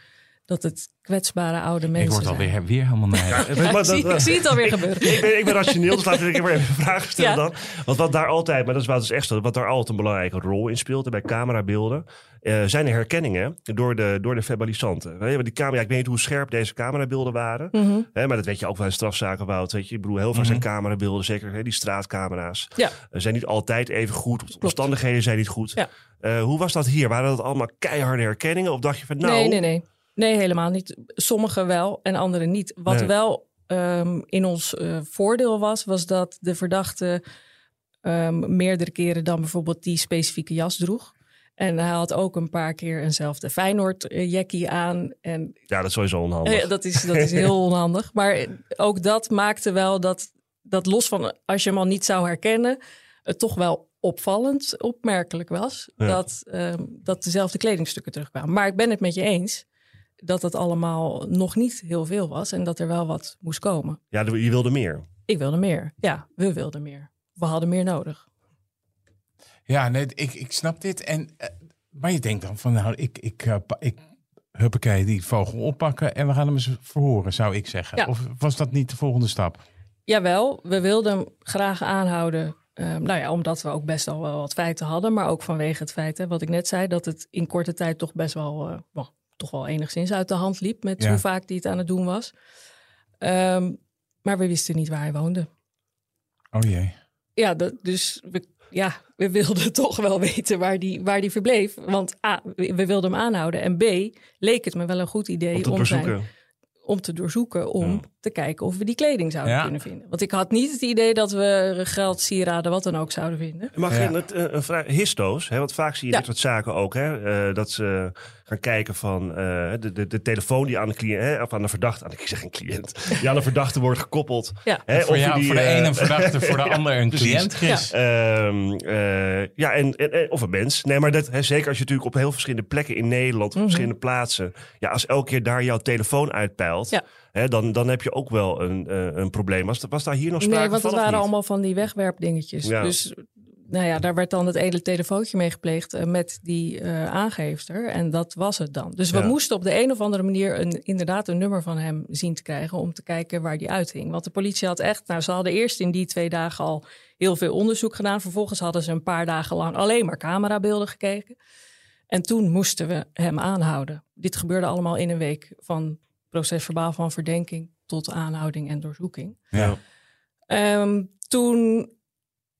dat het kwetsbare oude mensen Ik word zijn. alweer weer helemaal nijdig. Maar [LAUGHS] ik, dat- zie, dat- ik zie het alweer gebeuren. ik, ben, ik ben rationeel, dus laten we even een vraag stellen Ja. dan. Want wat daar altijd, maar dat is wat dus echt zo, wat daar altijd een belangrijke rol in speelt, en bij camerabeelden, eh, zijn de herkenningen door de, door de verbalisanten. Weet je, die camera, ja, ik weet niet hoe scherp deze camerabeelden waren, Mhm. hè, maar dat weet je ook wel in strafzaken, Wout. Weet je, ik bedoel, heel vaak Mhm. zijn camerabeelden, zeker hè, die straatcamera's, Ja. eh, zijn niet altijd even goed. Omstandigheden zijn niet goed. Ja. Eh, hoe was dat hier? Waren dat allemaal keiharde herkenningen? Of dacht je van, nou... Nee, nee, nee. Nee, helemaal niet. Sommige wel en andere niet. Wat Nee. wel um, in ons uh, voordeel was, was dat de verdachte um, meerdere keren dan bijvoorbeeld die specifieke jas droeg. En hij had ook een paar keer eenzelfde Feyenoord-jackie aan. En Ja, dat is sowieso onhandig. uh, dat, is, dat is [LAUGHS] heel onhandig. Maar ook dat maakte wel dat, dat los van als je hem al niet zou herkennen, het toch wel opvallend, opmerkelijk was. Ja. Dat, um, dat dezelfde kledingstukken terugkwamen. Maar ik ben het met je eens dat het allemaal nog niet heel veel was en dat er wel wat moest komen. Ja, je wilde meer. Ik wilde meer. Ja, we wilden meer. We hadden meer nodig. Ja, nee, ik, ik snap dit. En, uh, maar je denkt dan van, nou, ik, ik, uh, ik huppakee, die vogel oppakken en we gaan hem eens verhoren, zou ik zeggen. Ja. Of was dat niet de volgende stap? Jawel, we wilden hem graag aanhouden. Um, nou ja, omdat we ook best al wel wat feiten hadden, maar ook vanwege het feit, hè, wat ik net zei, dat het in korte tijd toch best wel uh, well, toch wel enigszins uit de hand liep met Ja. hoe vaak hij het aan het doen was. Ehm, maar we wisten niet waar hij woonde. Oh jee. Ja, dat, dus we, ja, we wilden [LAUGHS] toch wel weten waar die, waar die verbleef. Want A, we wilden hem aanhouden. En B, leek het me wel een goed idee Om te om, zijn, doorzoeken. om te doorzoeken. Om Ja. Te kijken of we die kleding zouden Ja. kunnen vinden. Want ik had niet het idee dat we geld, sieraden, wat dan ook zouden vinden. Mag Ja. je een, een, een vraag? Histo's, hè? want vaak zie je Ja. dit soort zaken ook. Hè? eh, dat ze gaan kijken van eh, de, de, de telefoon die aan de cliënt, hè, of aan de verdachte, aan de, ik zeg een cliënt, [LAUGHS] die aan de verdachte wordt gekoppeld. Ja. Hè, Voor, of jou, die, voor de ene een verdachte, voor de [LAUGHS] ander een Precies. cliënt, Chris. Ehm, eh, ja, en, en- en- of een mens. Nee, maar dat, hè, zeker als je natuurlijk op heel verschillende plekken in Nederland, Mhm. op verschillende plaatsen, ja, als elke keer daar jouw telefoon uitpeilt, Ja. Hè, dan, dan heb je ook wel een, eh, een probleem. Was, was daar hier nog sprake Nee, want van? het waren allemaal van die wegwerpdingetjes. Ja. Dus nou ja, daar werd dan het ene telefoontje mee gepleegd eh, met die eh, aangeefster. En dat was het dan. Dus we Ja. moesten op de een of andere manier een, inderdaad een nummer van hem zien te krijgen om te kijken waar die uithing. Want de politie had echt, nou ze hadden eerst in die twee dagen al heel veel onderzoek gedaan. Vervolgens hadden ze een paar dagen lang alleen maar camerabeelden gekeken. En toen moesten we hem aanhouden. Dit gebeurde allemaal in een week van procesverbaal van verdenking tot aanhouding en doorzoeking. Ja. Ehm, toen,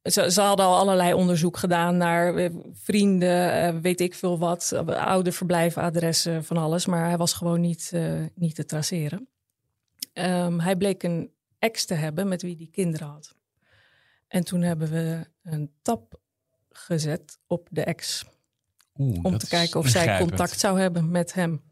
ze, ze hadden al allerlei onderzoek gedaan naar eh, vrienden, eh, weet ik veel wat, eh, oude verblijfadressen, van alles. Maar hij was gewoon niet, niet te traceren. Ehm, hij bleek een ex te hebben met wie hij kinderen had. En toen hebben we een tap gezet op de ex. Oeh, Om te kijken of zij contact zou hebben met hem.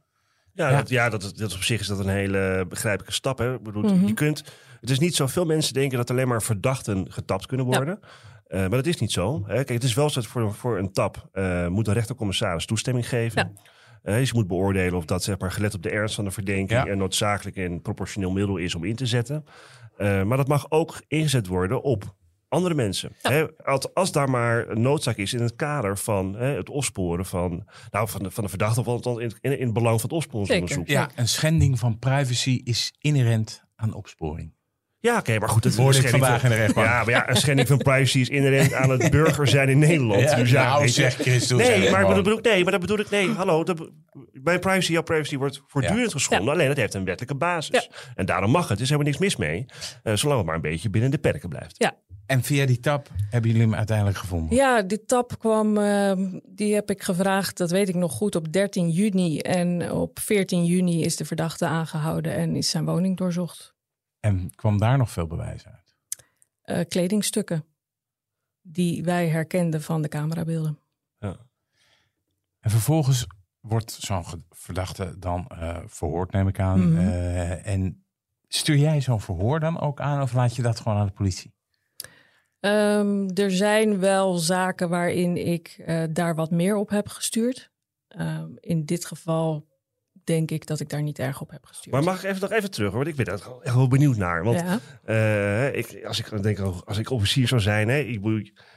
Ja, Ja. Dat, ja dat, op zich is dat een hele begrijpelijke stap. Hè? Ik bedoel, Mhm. je kunt, het is niet zo, veel mensen denken dat alleen maar verdachten getapt kunnen worden. Eh, maar dat is niet zo. Hè? Kijk, het is wel zo dat voor, voor een tap eh, moet de rechtercommissaris toestemming geven. Ja. Eh, dus je moet beoordelen of dat zeg maar, gelet op de ernst van de verdenking Ja. een noodzakelijk en proportioneel middel is om in te zetten. Maar dat mag ook ingezet worden op andere mensen. Hè? Als, als daar maar noodzaak is in het kader van hè, het opsporen van, nou, van, de, van de verdachte, of althans in, in, in het belang van het opsporingsonderzoek. Ja, een schending van privacy is inherent aan opsporing. Ja, oké, maar goed. Het Hoorde een ik schending vandaag van- in de rechtbank. Ja, maar ja, een schending van privacy is inherent aan het burger zijn in Nederland. Ja, dus ja, nou, zeg Chris, doe het Nee, maar dat bedoel ik, nee, maar dat bedoel ik, nee, hallo. Dat, bij privacy, jouw privacy wordt voortdurend geschonden. Alleen het heeft een wettelijke basis. En daarom mag het. Er is helemaal niks mis mee. eh, zolang het maar een beetje binnen de perken blijft. Ja, En via die tap hebben jullie hem uiteindelijk gevonden. Ja, die tap kwam, ehm, die heb ik gevraagd, dat weet ik nog goed, op 13 juni. En op 14 juni is de verdachte aangehouden en is zijn woning doorzocht. En kwam daar nog veel bewijs uit? Eh, kledingstukken die wij herkenden van de camerabeelden. En vervolgens wordt zo'n verdachte dan eh, verhoord, neem ik aan. Mhm. Eh, en stuur jij zo'n verhoor dan ook aan of laat je dat gewoon aan de politie? Ehm, er zijn wel zaken waarin ik eh, daar wat meer op heb gestuurd. Ehm, in dit geval denk ik dat ik daar niet erg op heb gestuurd. Maar mag ik even, nog even terug hoor? Want ik ben daar echt wel benieuwd naar. Want ja. eh, ik, als ik dan denk, als ik officier zou zijn, hè, ik,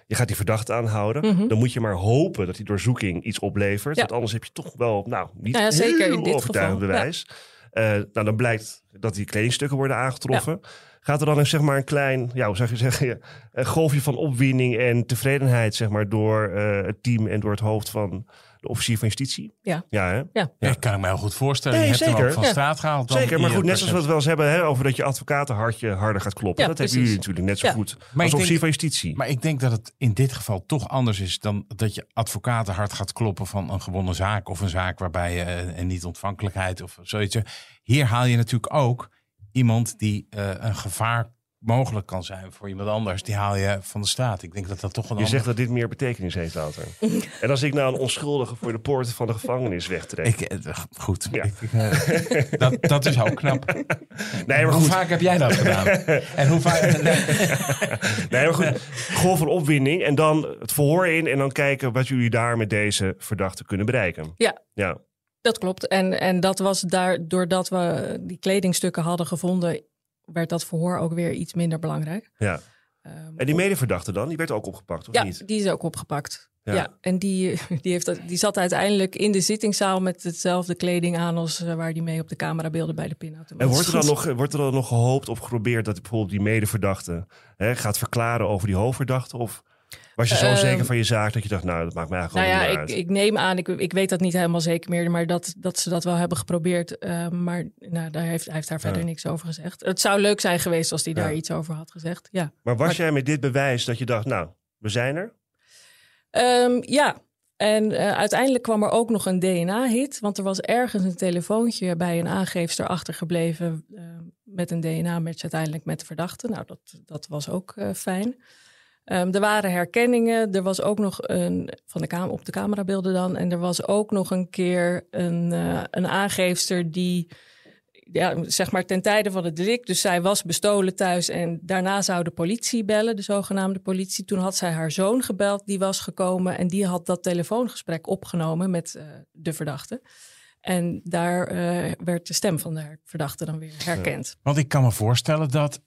je gaat die verdachte aanhouden. Mhm. Dan moet je maar hopen dat die doorzoeking iets oplevert. Ja. Want anders heb je toch wel, nou, niet Nou ja, zeker in dit overtuigend geval, bewijs. Eh, nou, dan blijkt dat die kledingstukken worden aangetroffen. Gaat er dan een, zeg maar een klein, ja, hoe zou je zeggen, [LAUGHS] een golfje van opwinding en tevredenheid, zeg maar, door eh, het team en door het hoofd van de officier van justitie? Ja. Ja, hè? Ja. Ja. kan ik me heel goed voorstellen. Nee, je hebt hem zeker. ook van Ja. straat gehaald. dan Zeker, maar goed, net zoals we het wel eens hebben hè, over dat je advocatenhartje harder gaat kloppen. Ja, dat hebben precies. jullie natuurlijk net zo Ja. goed Maar als ik denk- officier van justitie. Maar ik denk dat het in dit geval toch anders is dan dat je advocaten hard gaat kloppen van een gewonnen zaak of een zaak waarbij je eh, een niet-ontvankelijkheid of zoiets. Hier haal je natuurlijk ook iemand die eh, een gevaar mogelijk kan zijn voor iemand anders. Die haal je van de straat. Ik denk dat dat toch een Je ander- zegt dat dit meer betekenis heeft, Wouter. [LAUGHS] en als ik nou een onschuldige voor de poorten van de gevangenis wegtrek. Ik, eh, goed, Ja. ik, eh, dat, dat is ook knap. [LAUGHS] nee, maar hoe goed. vaak heb jij dat gedaan? en hoe vaak... nee. [LAUGHS] Nee, maar goed. Golf van opwinding en dan het verhoor in en dan kijken wat jullie daar met deze verdachte kunnen bereiken. Ja. Ja. Dat klopt. En, en dat was daar, doordat we die kledingstukken hadden gevonden, werd dat verhoor ook weer iets minder belangrijk. ja. Ehm, En die medeverdachte dan, die werd ook opgepakt, of ja, niet? die is ook opgepakt. Ja. Ja. en die, [LAUGHS] die, heeft, dat- die zat uiteindelijk in de zittingszaal met hetzelfde kleding aan als eh, waar die mee op de camerabeelden bij de pinautomaat En wordt er, dan nog, wordt er dan nog gehoopt of geprobeerd dat bijvoorbeeld die medeverdachte hè, gaat verklaren over die hoofdverdachte? Of Was je zo Ehm, zeker van je zaak dat je dacht, nou, dat maakt mij eigenlijk Nou ja, niet ik, ik neem aan, ik, ik weet dat niet helemaal zeker meer, maar dat, dat ze dat wel hebben geprobeerd. Eh, maar nou, daar heeft, hij heeft daar verder Ja. niks over gezegd. Het zou leuk zijn geweest als hij daar iets over had gezegd. Ja, Maar was maar- jij met dit bewijs dat je dacht, nou, we zijn er? Ehm, ja. En eh, uiteindelijk kwam er ook nog een DNA-hit, want er was ergens een telefoontje bij een aangeefster achtergebleven met een DNA-match uiteindelijk met de verdachte. Nou, dat, dat was ook eh, fijn. Ehm, er waren herkenningen. Er was ook nog een van de kam op de camerabeelden dan. En er was ook nog een keer een, eh, een aangeefster die, ja, zeg maar ten tijde van het delict. Dus zij was bestolen thuis en daarna zou de politie bellen, de zogenaamde politie. Toen had zij haar zoon gebeld, die was gekomen en die had dat telefoongesprek opgenomen met eh, de verdachte. En daar eh, werd de stem van de verdachte dan weer herkend. Want ik kan me voorstellen dat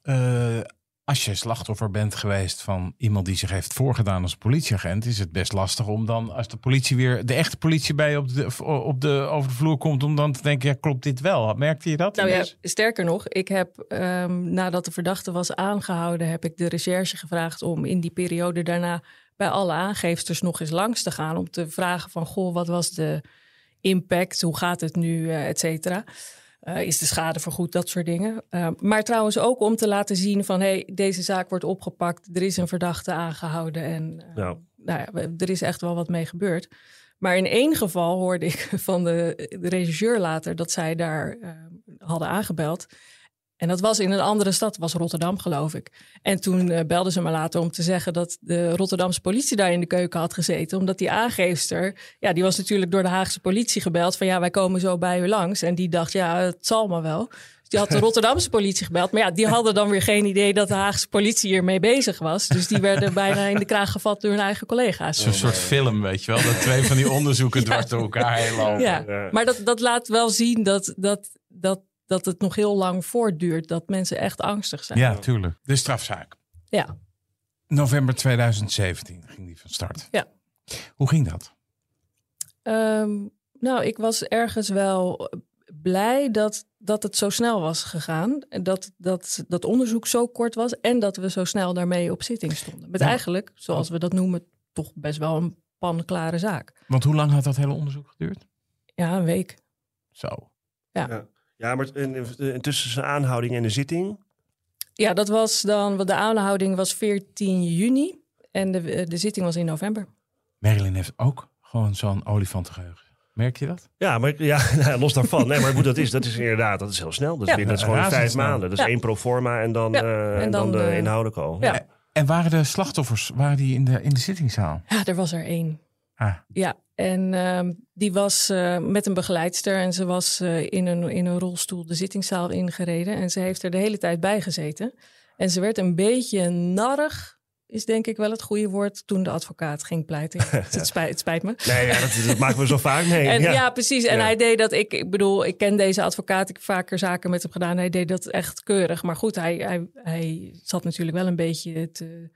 als je slachtoffer bent geweest van iemand die zich heeft voorgedaan als politieagent, is het best lastig om dan, als de politie weer, de echte politie bij je op de, op de, over de vloer komt, om dan te denken, ja, klopt dit wel? Merkte je dat? Nou ja, sterker nog, ik heb ehm, nadat de verdachte was aangehouden, heb ik de recherche gevraagd om in die periode daarna bij alle aangeefsters nog eens langs te gaan. Om te vragen van, goh, wat was de impact? Hoe gaat het nu, eh, et cetera? Eh, is de schade vergoed, dat soort dingen. Eh, maar trouwens ook om te laten zien van, hey, deze zaak wordt opgepakt. Er is een verdachte aangehouden en eh, Ja. nou ja, er is echt wel wat mee gebeurd. Maar in één geval hoorde ik [LAUGHS] van de, de regisseur later dat zij daar hadden aangebeld. En dat was in een andere stad, was Rotterdam geloof ik. En toen eh, belden ze me later om te zeggen dat de Rotterdamse politie daar in de keuken had gezeten. Omdat die aangeefster, ja, die was natuurlijk door de Haagse politie gebeld van ja, wij komen zo bij u langs. En die dacht ja, het zal maar wel. Dus die had de [LAUGHS] Rotterdamse politie gebeld. Maar ja, die hadden dan weer geen idee dat de Haagse politie hiermee bezig was. Dus die werden [LAUGHS] bijna in de kraag gevat door hun eigen collega's. Zo'n soort film, weet je wel. Dat twee van die onderzoeken [LAUGHS] dwars door elkaar heen lopen. Ja, Ja. maar dat, dat laat wel zien dat, dat, dat, dat het nog heel lang voortduurt. Dat mensen echt angstig zijn. Ja, tuurlijk. De strafzaak. Ja. November 2017 ging die van start. Ja. Hoe ging dat? Ehm, nou, ik was ergens wel blij dat, dat het zo snel was gegaan. En dat, dat dat onderzoek zo kort was. En dat we zo snel daarmee op zitting stonden. Met Ja. eigenlijk, zoals we dat noemen, toch best wel een panklare zaak. Want hoe lang had dat hele onderzoek geduurd? Ja, een week. Zo. Ja, in- in- tussen zijn aanhouding en de zitting... Ja, dat was dan, want de aanhouding was 14 juni. En de, de zitting was in november. Marilyn heeft ook gewoon zo'n olifantengeheugen. Merk je dat? Ja, maar ja, [LAUGHS] nou, los daarvan. Nee, maar goed, dat is, dat is inderdaad, dat is heel snel. Dat is Ja. binnen dat is gewoon vijf maanden. Dat is Ja. één pro forma en dan, Ja, eh, en en dan, dan, de eh, inhoudelijk al. ja. En waren de slachtoffers waren die in, de, in de zittingszaal? Ja, er was er één. Ah, Ja, en ehm, die was eh, met een begeleidster en ze was eh, in, een, in een rolstoel de zittingszaal ingereden. En ze heeft er de hele tijd bij gezeten. En ze werd een beetje narrig, is denk ik wel het goede woord, toen de advocaat ging pleiten. [LAUGHS] het, spijt, het spijt me. Nee, ja, dat, dat maken we zo vaak mee. [LAUGHS] En, ja. ja. precies. En Ja. hij deed dat. Ik, ik bedoel, ik ken deze advocaat. Ik heb vaker zaken met hem gedaan. Hij deed dat echt keurig. Maar goed, hij, hij, hij zat natuurlijk wel een beetje te,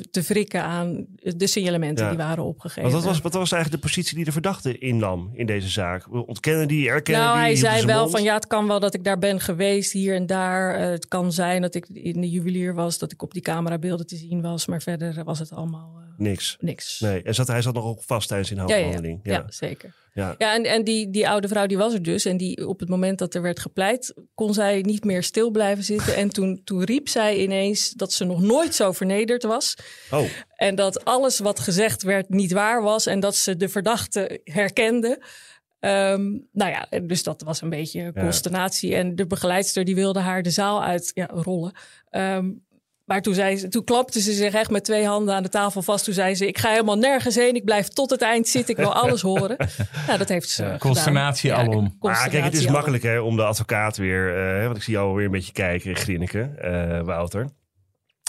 te, te wrikken aan de signalementen Ja. die waren opgegeven. Want was, wat was eigenlijk de positie die de verdachte innam in deze zaak? Ontkennen die, erkennen Nou, die? hij zei ze wel mond? van ja, het kan wel dat ik daar ben geweest, hier en daar. Eh, het kan zijn dat ik in de juwelier was, dat ik op die camerabeelden te zien was. Maar verder was het allemaal eh, Niks. niks. Nee, en zat, hij zat nog ook vast tijdens de Ja, ja, ja. inhoudsbehandeling. ja, zeker. ja. Ja, en, en die, die oude vrouw die was er dus. En die op het moment dat er werd gepleit, kon zij niet meer stil blijven zitten. En toen, toen riep zij ineens dat ze nog nooit zo vernederd was. Oh, En dat alles wat gezegd werd niet waar was. En dat ze de verdachte herkende. Ehm, nou ja, dus dat was een beetje consternatie. En de begeleidster die wilde haar de zaal uit ja, rollen. Ehm, maar toen, zei ze, toen klapte ze zich echt met twee handen aan de tafel vast. Toen zei ze, ik ga helemaal nergens heen. Ik blijf tot het eind zitten. Ik wil alles horen. [LAUGHS] Nou, dat heeft ze gedaan. consternatie alom. maar consternatie kijk, het is alom. makkelijk hè, om de advocaat weer... eh, want ik zie jou weer een beetje kijken, grinniken, eh, Wouter.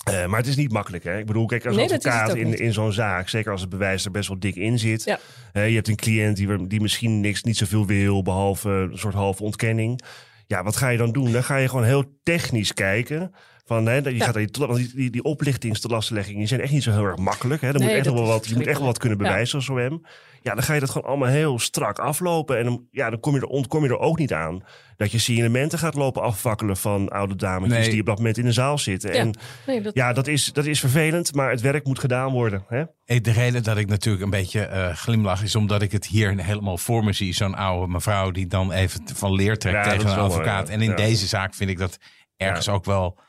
Eh, maar het is niet makkelijk. Hè? Ik bedoel, kijk, als Nee, advocaat in, in zo'n zaak, zeker als het bewijs er best wel dik in zit. Ja. Je hebt een cliënt die, die misschien niks, niet zoveel wil, behalve een soort halve ontkenning. Ja, wat ga je dan doen? Dan ga je gewoon heel technisch kijken Van, hè, je gaat die, want die, die, die oplichtingstelastenleggingen die zijn echt niet zo heel erg makkelijk. Hè. Dan Nee, moet echt wel wat, je moet echt wel wat kunnen bewijzen als OM. Ja, dan ga je dat gewoon allemaal heel strak aflopen. En dan, ja, dan kom je er, ontkom je er ook niet aan dat je signalementen gaat lopen afvakkelen van oude dametjes Nee. die op dat moment in de zaal zitten. Ja. En Nee, dat, ja, dat is, dat is vervelend, maar het werk moet gedaan worden. Hè? Eh, De reden dat ik natuurlijk een beetje eh, glimlach is omdat ik het hier helemaal voor me zie. Zo'n oude mevrouw die dan even van leer trekt Ja, tegen een mooi, advocaat. ja. En in Ja. deze zaak vind ik dat ergens ook wel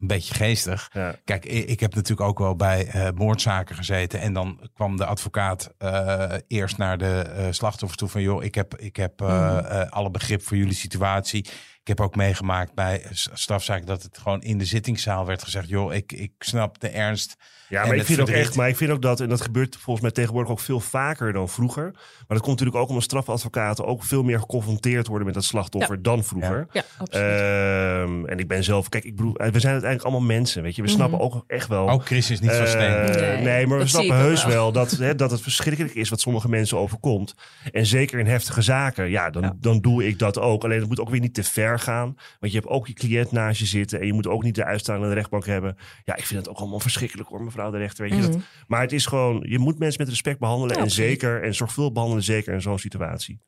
een beetje geestig. Ja. Kijk, ik heb natuurlijk ook wel bij eh, moordzaken gezeten. En dan kwam de advocaat eh, eerst naar de eh slachtoffers toe van... joh, ik heb, ik heb eh, alle begrip voor jullie situatie. Ik heb ook meegemaakt bij s- strafzaken dat het gewoon in de zittingszaal werd gezegd... joh, ik, ik snap de ernst. Ja, en maar ik het vind ook echt, maar ik vind ook dat, en dat gebeurt volgens mij tegenwoordig ook veel vaker dan vroeger. Maar dat komt natuurlijk ook omdat strafadvocaten ook veel meer geconfronteerd worden met dat slachtoffer dan vroeger. ja, absoluut. Ehm, en ik ben zelf, kijk, ik bedoel, we zijn uiteindelijk allemaal mensen, weet je. We snappen ook echt wel. Ook Chris is niet van eh, steen. nee, Nee, maar we dat snappen heus wel. wel dat, hè, dat het verschrikkelijk is wat sommige mensen overkomt. En zeker in heftige zaken, ja, dan, dan doe ik dat ook. Alleen het moet ook weer niet te ver gaan. Want je hebt ook je cliënt naast je zitten. En je moet ook niet de uitstaande rechtbank hebben. Ja, ik vind het ook allemaal verschrikkelijk hoor, mevrouw de rechter. Weet je, dat, maar het is gewoon, je moet mensen met respect behandelen. Ja, en zeker, en zorgvuldig behandelen, zeker in zo'n situatie.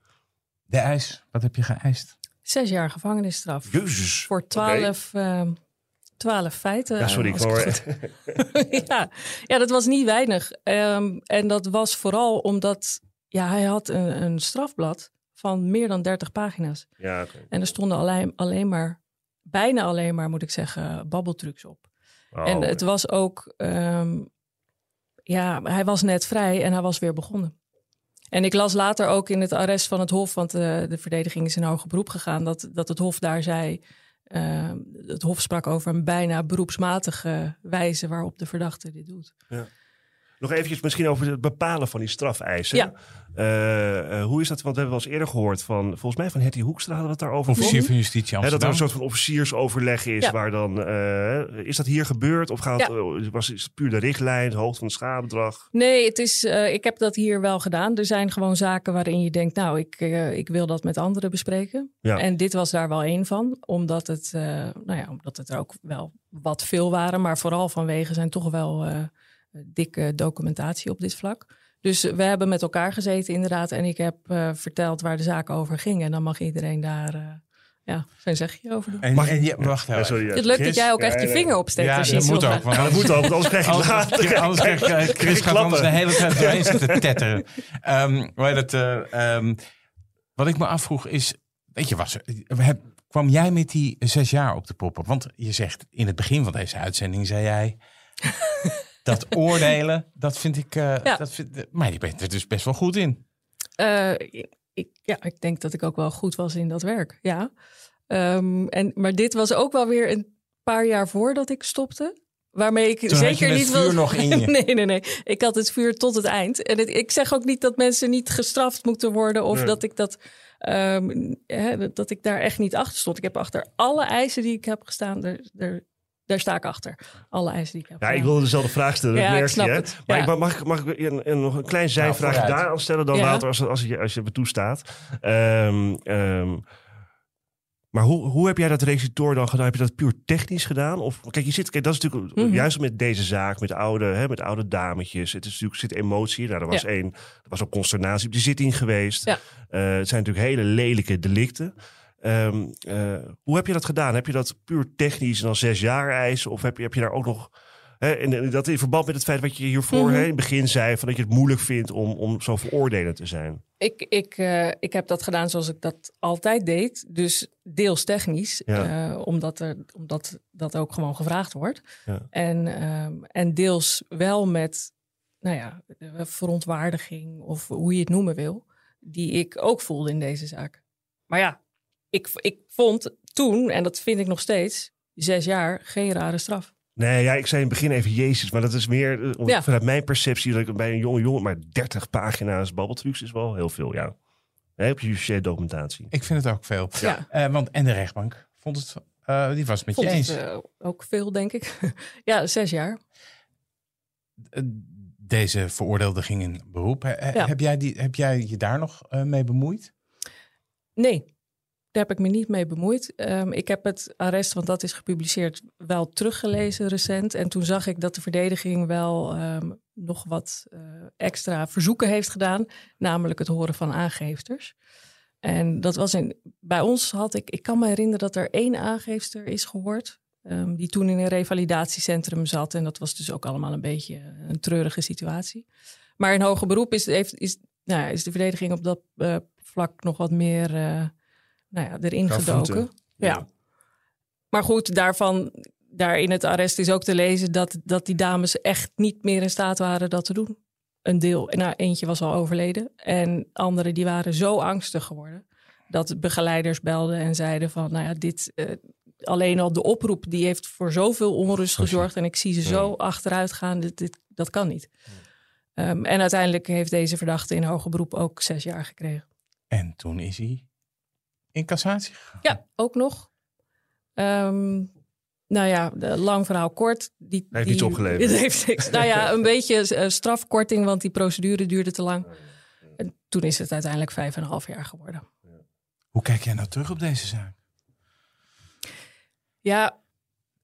De eis, wat heb je geëist? Zes jaar gevangenisstraf. Jezus. Voor twaalf, ehm, twaalf feiten. Ja, sorry, ik hoor. [LAUGHS] ja. ja, dat was niet weinig. Ehm, en dat was vooral omdat ja, hij had een, een strafblad van meer dan 30 pagina's. Ja. En er stonden alleen, alleen maar, bijna alleen maar, moet ik zeggen, babbeltrucs op. Oh, en het was ook, ehm, ja, hij was net vrij en hij was weer begonnen. En ik las later ook in het arrest van het Hof, want de, de verdediging is in hoger beroep gegaan, dat, dat het Hof daar zei. ehm, het Hof sprak over een bijna beroepsmatige wijze waarop de verdachte dit doet. Nog eventjes misschien over het bepalen van die strafeisen. Ja. Eh, eh, hoe is dat? Want we hebben wel eens eerder gehoord van, volgens mij van Hetty Hoekstra hadden we het daarover. Officier van Justitie Hè, dat er een soort van officiersoverleg is, Ja. waar dan, eh, is dat hier gebeurd? Of gaat, Ja. was is het puur de richtlijn, de hoogte van het schadebedrag? Nee, het is, eh, ik heb dat hier wel gedaan. Er zijn gewoon zaken waarin je denkt, nou, ik, ik wil dat met anderen bespreken. Ja. En dit was daar wel één van, omdat het, eh, nou ja, omdat het er ook wel wat veel waren. Maar vooral vanwege zijn toch wel eh, dikke documentatie op dit vlak. Dus we hebben met elkaar gezeten inderdaad. En ik heb eh, verteld waar de zaak over ging. En dan mag iedereen daar eh, ja, zijn zegje over doen. En, Mag- en je, wacht Ja, even. sorry, ja. Het lukt dat jij ook echt Ja, je vinger opsteekt. Ja, als je dat moet ook. Want dat moet ook, anders krijg je het Anders, later. anders krijg eh, Chris gaat klappen. anders de hele tijd [LAUGHS] doorheen zitten tetteren. Ehm, hoe heet het, eh, ehm, wat ik me afvroeg is, weet je, was, er- heb, kwam jij met die zes jaar op de poppen? Want je zegt in het begin van deze uitzending, zei jij, dat [LAUGHS] oordelen, dat vind ik, eh, Ja. dat vind, maar je bent er dus best wel goed in. Eh, ik, ja, ik denk dat ik ook wel goed was in dat werk. Ja. Ehm, en, maar dit was ook wel weer een paar jaar voordat ik stopte. Waarmee ik Toen zeker niet wil. nog in je. [LAUGHS] nee, nee, nee. Ik had het vuur tot het eind. En het- ik zeg ook niet dat mensen niet gestraft moeten worden. Of Nee. dat ik dat. ehm, hè, dat- ik daar echt niet achter stond. Ik heb achter alle eisen die ik heb gestaan. Daar, daar, daar sta ik achter. Alle eisen die ik heb Ja, ik wilde dezelfde vraag stellen, dat Ja, ik merk snap je. hè? het. Maar Ja. ik, mag, mag ik- mag ik een, een- nog een klein zijvraagje vooruit. daar aan stellen dan Ja. later, als, als, je, als je me toestaat. Ehm, ehm, maar hoe, hoe heb jij dat recitator dan gedaan? Heb je dat puur technisch gedaan? Of, kijk, je zit, kijk, dat is natuurlijk Mhm. juist met deze zaak, met oude, hè, met oude dametjes. Het is natuurlijk, zit emotie. Nou, er was Ja. één, er was ook consternatie op die zitting geweest. Ja. Eh, het zijn natuurlijk hele lelijke delicten. Ehm, eh, hoe heb je dat gedaan? Heb je dat puur technisch en dan zes jaar eisen? Of heb je, heb je daar ook nog... Hè, en, en dat in verband met het feit wat je hiervoor hè, in het begin zei... Van dat je het moeilijk vindt om, om zo veroordelend te zijn. Ik, ik, eh, ik heb dat gedaan zoals ik dat altijd deed. Dus deels technisch, Ja. eh, omdat, er, omdat dat ook gewoon gevraagd wordt. Ja. En, ehm, en deels wel met nou ja, verontwaardiging of hoe je het noemen wil, die ik ook voelde in deze zaak. Maar ja, ik, ik vond toen, en dat vind ik nog steeds, zes jaar geen rare straf. Nee, ja, ik zei in het begin even Jezus, maar dat is meer eh, Ja. vanuit mijn perceptie dat ik bij een jonge jongen, maar 30 pagina's babbeltrucs is wel heel veel, ja. Hè, op je documentatie. Ik vind het ook veel. Ja. Eh, want, en de rechtbank vond het, eh, die was het met Vond je eens. het ook veel, denk ik. [LAUGHS] ja, zes jaar. Deze veroordeelde ging in beroep. Ja. Heb, jij die, heb jij je daar nog eh, mee bemoeid? Nee. Daar heb ik me niet mee bemoeid. Ehm, ik heb het arrest, want dat is gepubliceerd, wel teruggelezen recent. En toen zag ik dat de verdediging wel ehm, nog wat uh, extra verzoeken heeft gedaan. Namelijk het horen van aangeefsters. En dat was in, bij ons had ik, ik kan me herinneren dat er één aangeefster is gehoord. Um, die toen in een revalidatiecentrum zat. En dat was dus ook allemaal een beetje een treurige situatie. Maar in hoger beroep is, heeft, is, nou, is de verdediging op dat uh, vlak nog wat meer uh, nou ja, erin gedoken. Ja. Maar goed, daarvan, daar in het arrest is ook te lezen dat, dat die dames echt niet meer in staat waren dat te doen. Een deel, nou, eentje was al overleden. En anderen die waren zo angstig geworden dat begeleiders belden en zeiden van, nou ja, dit, uh, alleen al de oproep, die heeft voor zoveel onrust gezorgd en ik zie ze zo achteruit gaan, dit, dit, dat kan niet. Um, en uiteindelijk heeft deze verdachte in hoger beroep ook zes jaar gekregen. En toen is hij in cassatie gegaan? Ja, ook nog. Um, nou ja, lang verhaal kort. Die, heeft die, iets opgeleverd. Het [LAUGHS] heeft niks. nou ja, een beetje uh, strafkorting, want die procedure duurde te lang. En toen is het uiteindelijk vijf en een half jaar geworden. Hoe kijk jij nou terug op deze zaak? Ja,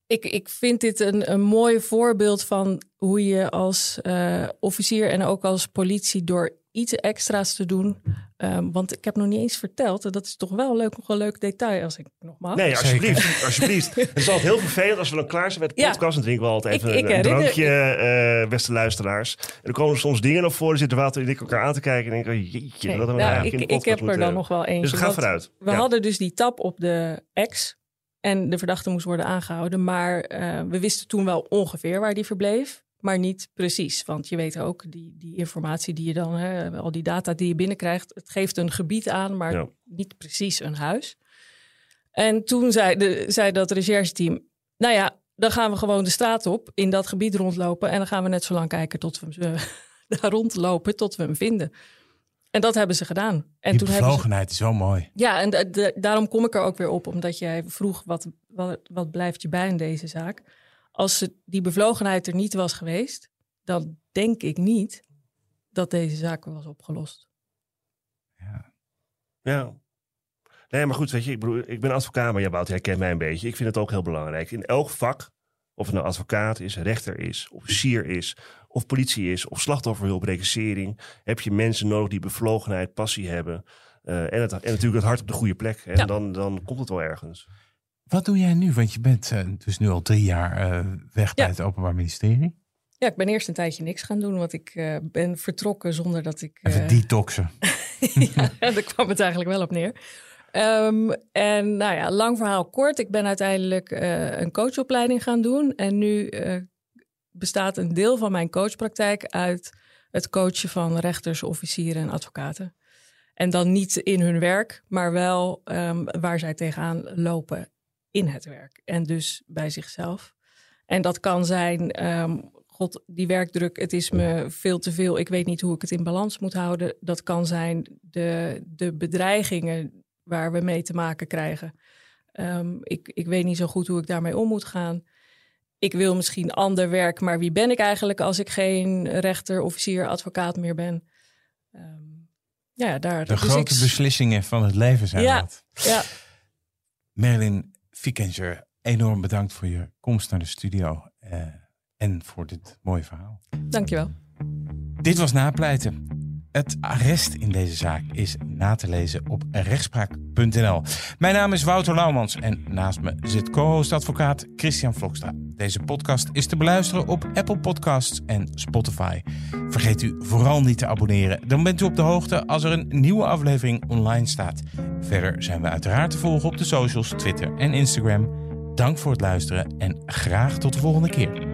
ik, ik vind dit een, een mooi voorbeeld van hoe je als uh, officier en ook als politie door iets extra's te doen. Um, want ik heb nog niet eens verteld, en dat is toch wel leuk, nog een leuk detail als ik nog mag. Nee, alsjeblieft. alsjeblieft. [LAUGHS] Het is altijd heel vervelend als we dan klaar zijn met de podcast. Ja, dan drinken we altijd even ik, ik een, drankje, uh, beste luisteraars. En dan komen er soms dingen naar voren, zitten Wouter en ik elkaar aan te kijken. En denken, jeetje, nee, wat hebben we nou, ik, ik heb er dan nog wel eentje. Dus het gaat vooruit. We ja. hadden dus die tap op de ex. En de verdachte moest worden aangehouden. Maar uh, we wisten toen wel ongeveer waar die verbleef. Maar niet precies. Want je weet ook, die, die informatie die je dan, hè, al die data die je binnenkrijgt, het geeft een gebied aan, maar ja. niet precies een huis. En toen zei, de, zei dat rechercheteam, nou ja, dan gaan we gewoon de straat op, in dat gebied rondlopen. En dan gaan we net zo lang kijken tot we hem [LAUGHS] daar rondlopen, tot we hem vinden. En dat hebben ze gedaan. En Die toen bevlogenheid ze... is zo mooi. Ja, en de, de, daarom kom ik er ook weer op, omdat jij vroeg, wat, wat, wat blijft je bij in deze zaak? Als die bevlogenheid er niet was geweest, dan denk ik niet dat deze zaak was opgelost. Ja. Ja. Nee, maar goed, weet je, ik, bedoel, ik ben advocaat, maar ja, jij kent mij een beetje. Ik vind het ook heel belangrijk. In elk vak, of het nou advocaat is, rechter is, officier is, of politie is, of slachtofferhulp, reclassering, heb je mensen nodig die bevlogenheid, passie hebben. Uh, en, het, en natuurlijk het hart op de goede plek. En ja. dan, dan komt het wel ergens. Wat doe jij nu? Want je bent uh, dus nu al drie jaar uh, weg bij het Openbaar Ministerie. Ja, ik ben eerst een tijdje niks gaan doen, want ik uh, ben vertrokken zonder dat ik. Even detoxen. [LAUGHS] ja, daar kwam het eigenlijk wel op neer. Um, en nou ja, lang verhaal kort. Ik ben uiteindelijk een coachopleiding gaan doen. En nu bestaat een deel van mijn coachpraktijk uit het coachen van rechters, officieren en advocaten. En dan niet in hun werk, maar wel um, waar zij tegenaan lopen in het werk. En dus bij zichzelf. En dat kan zijn, um, god, die werkdruk, het is me veel te veel. Ik weet niet hoe ik het in balans moet houden. Dat kan zijn de, de bedreigingen waar we mee te maken krijgen. Um, ik, ik weet niet zo goed hoe ik daarmee om moet gaan. Ik wil misschien ander werk, maar wie ben ik eigenlijk als ik geen rechter, officier, advocaat meer ben? Um, ja, daar, de dus grote ik... beslissingen van het leven zijn ja, dat. Ja. Merlin Vikenger, enorm bedankt voor je komst naar de studio uh, en voor dit mooie verhaal. Dankjewel. Dit was Napleiten. Het arrest in deze zaak is na te lezen op rechtspraak.nl. Mijn naam is Wouter Laumans en naast me zit co-host advocaat Christian Vlokstra. Deze podcast is te beluisteren op Apple Podcasts en Spotify. Vergeet u vooral niet te abonneren, dan bent u op de hoogte als er een nieuwe aflevering online staat. Verder zijn we uiteraard te volgen op de socials, Twitter en Instagram. Dank voor het luisteren en graag tot de volgende keer.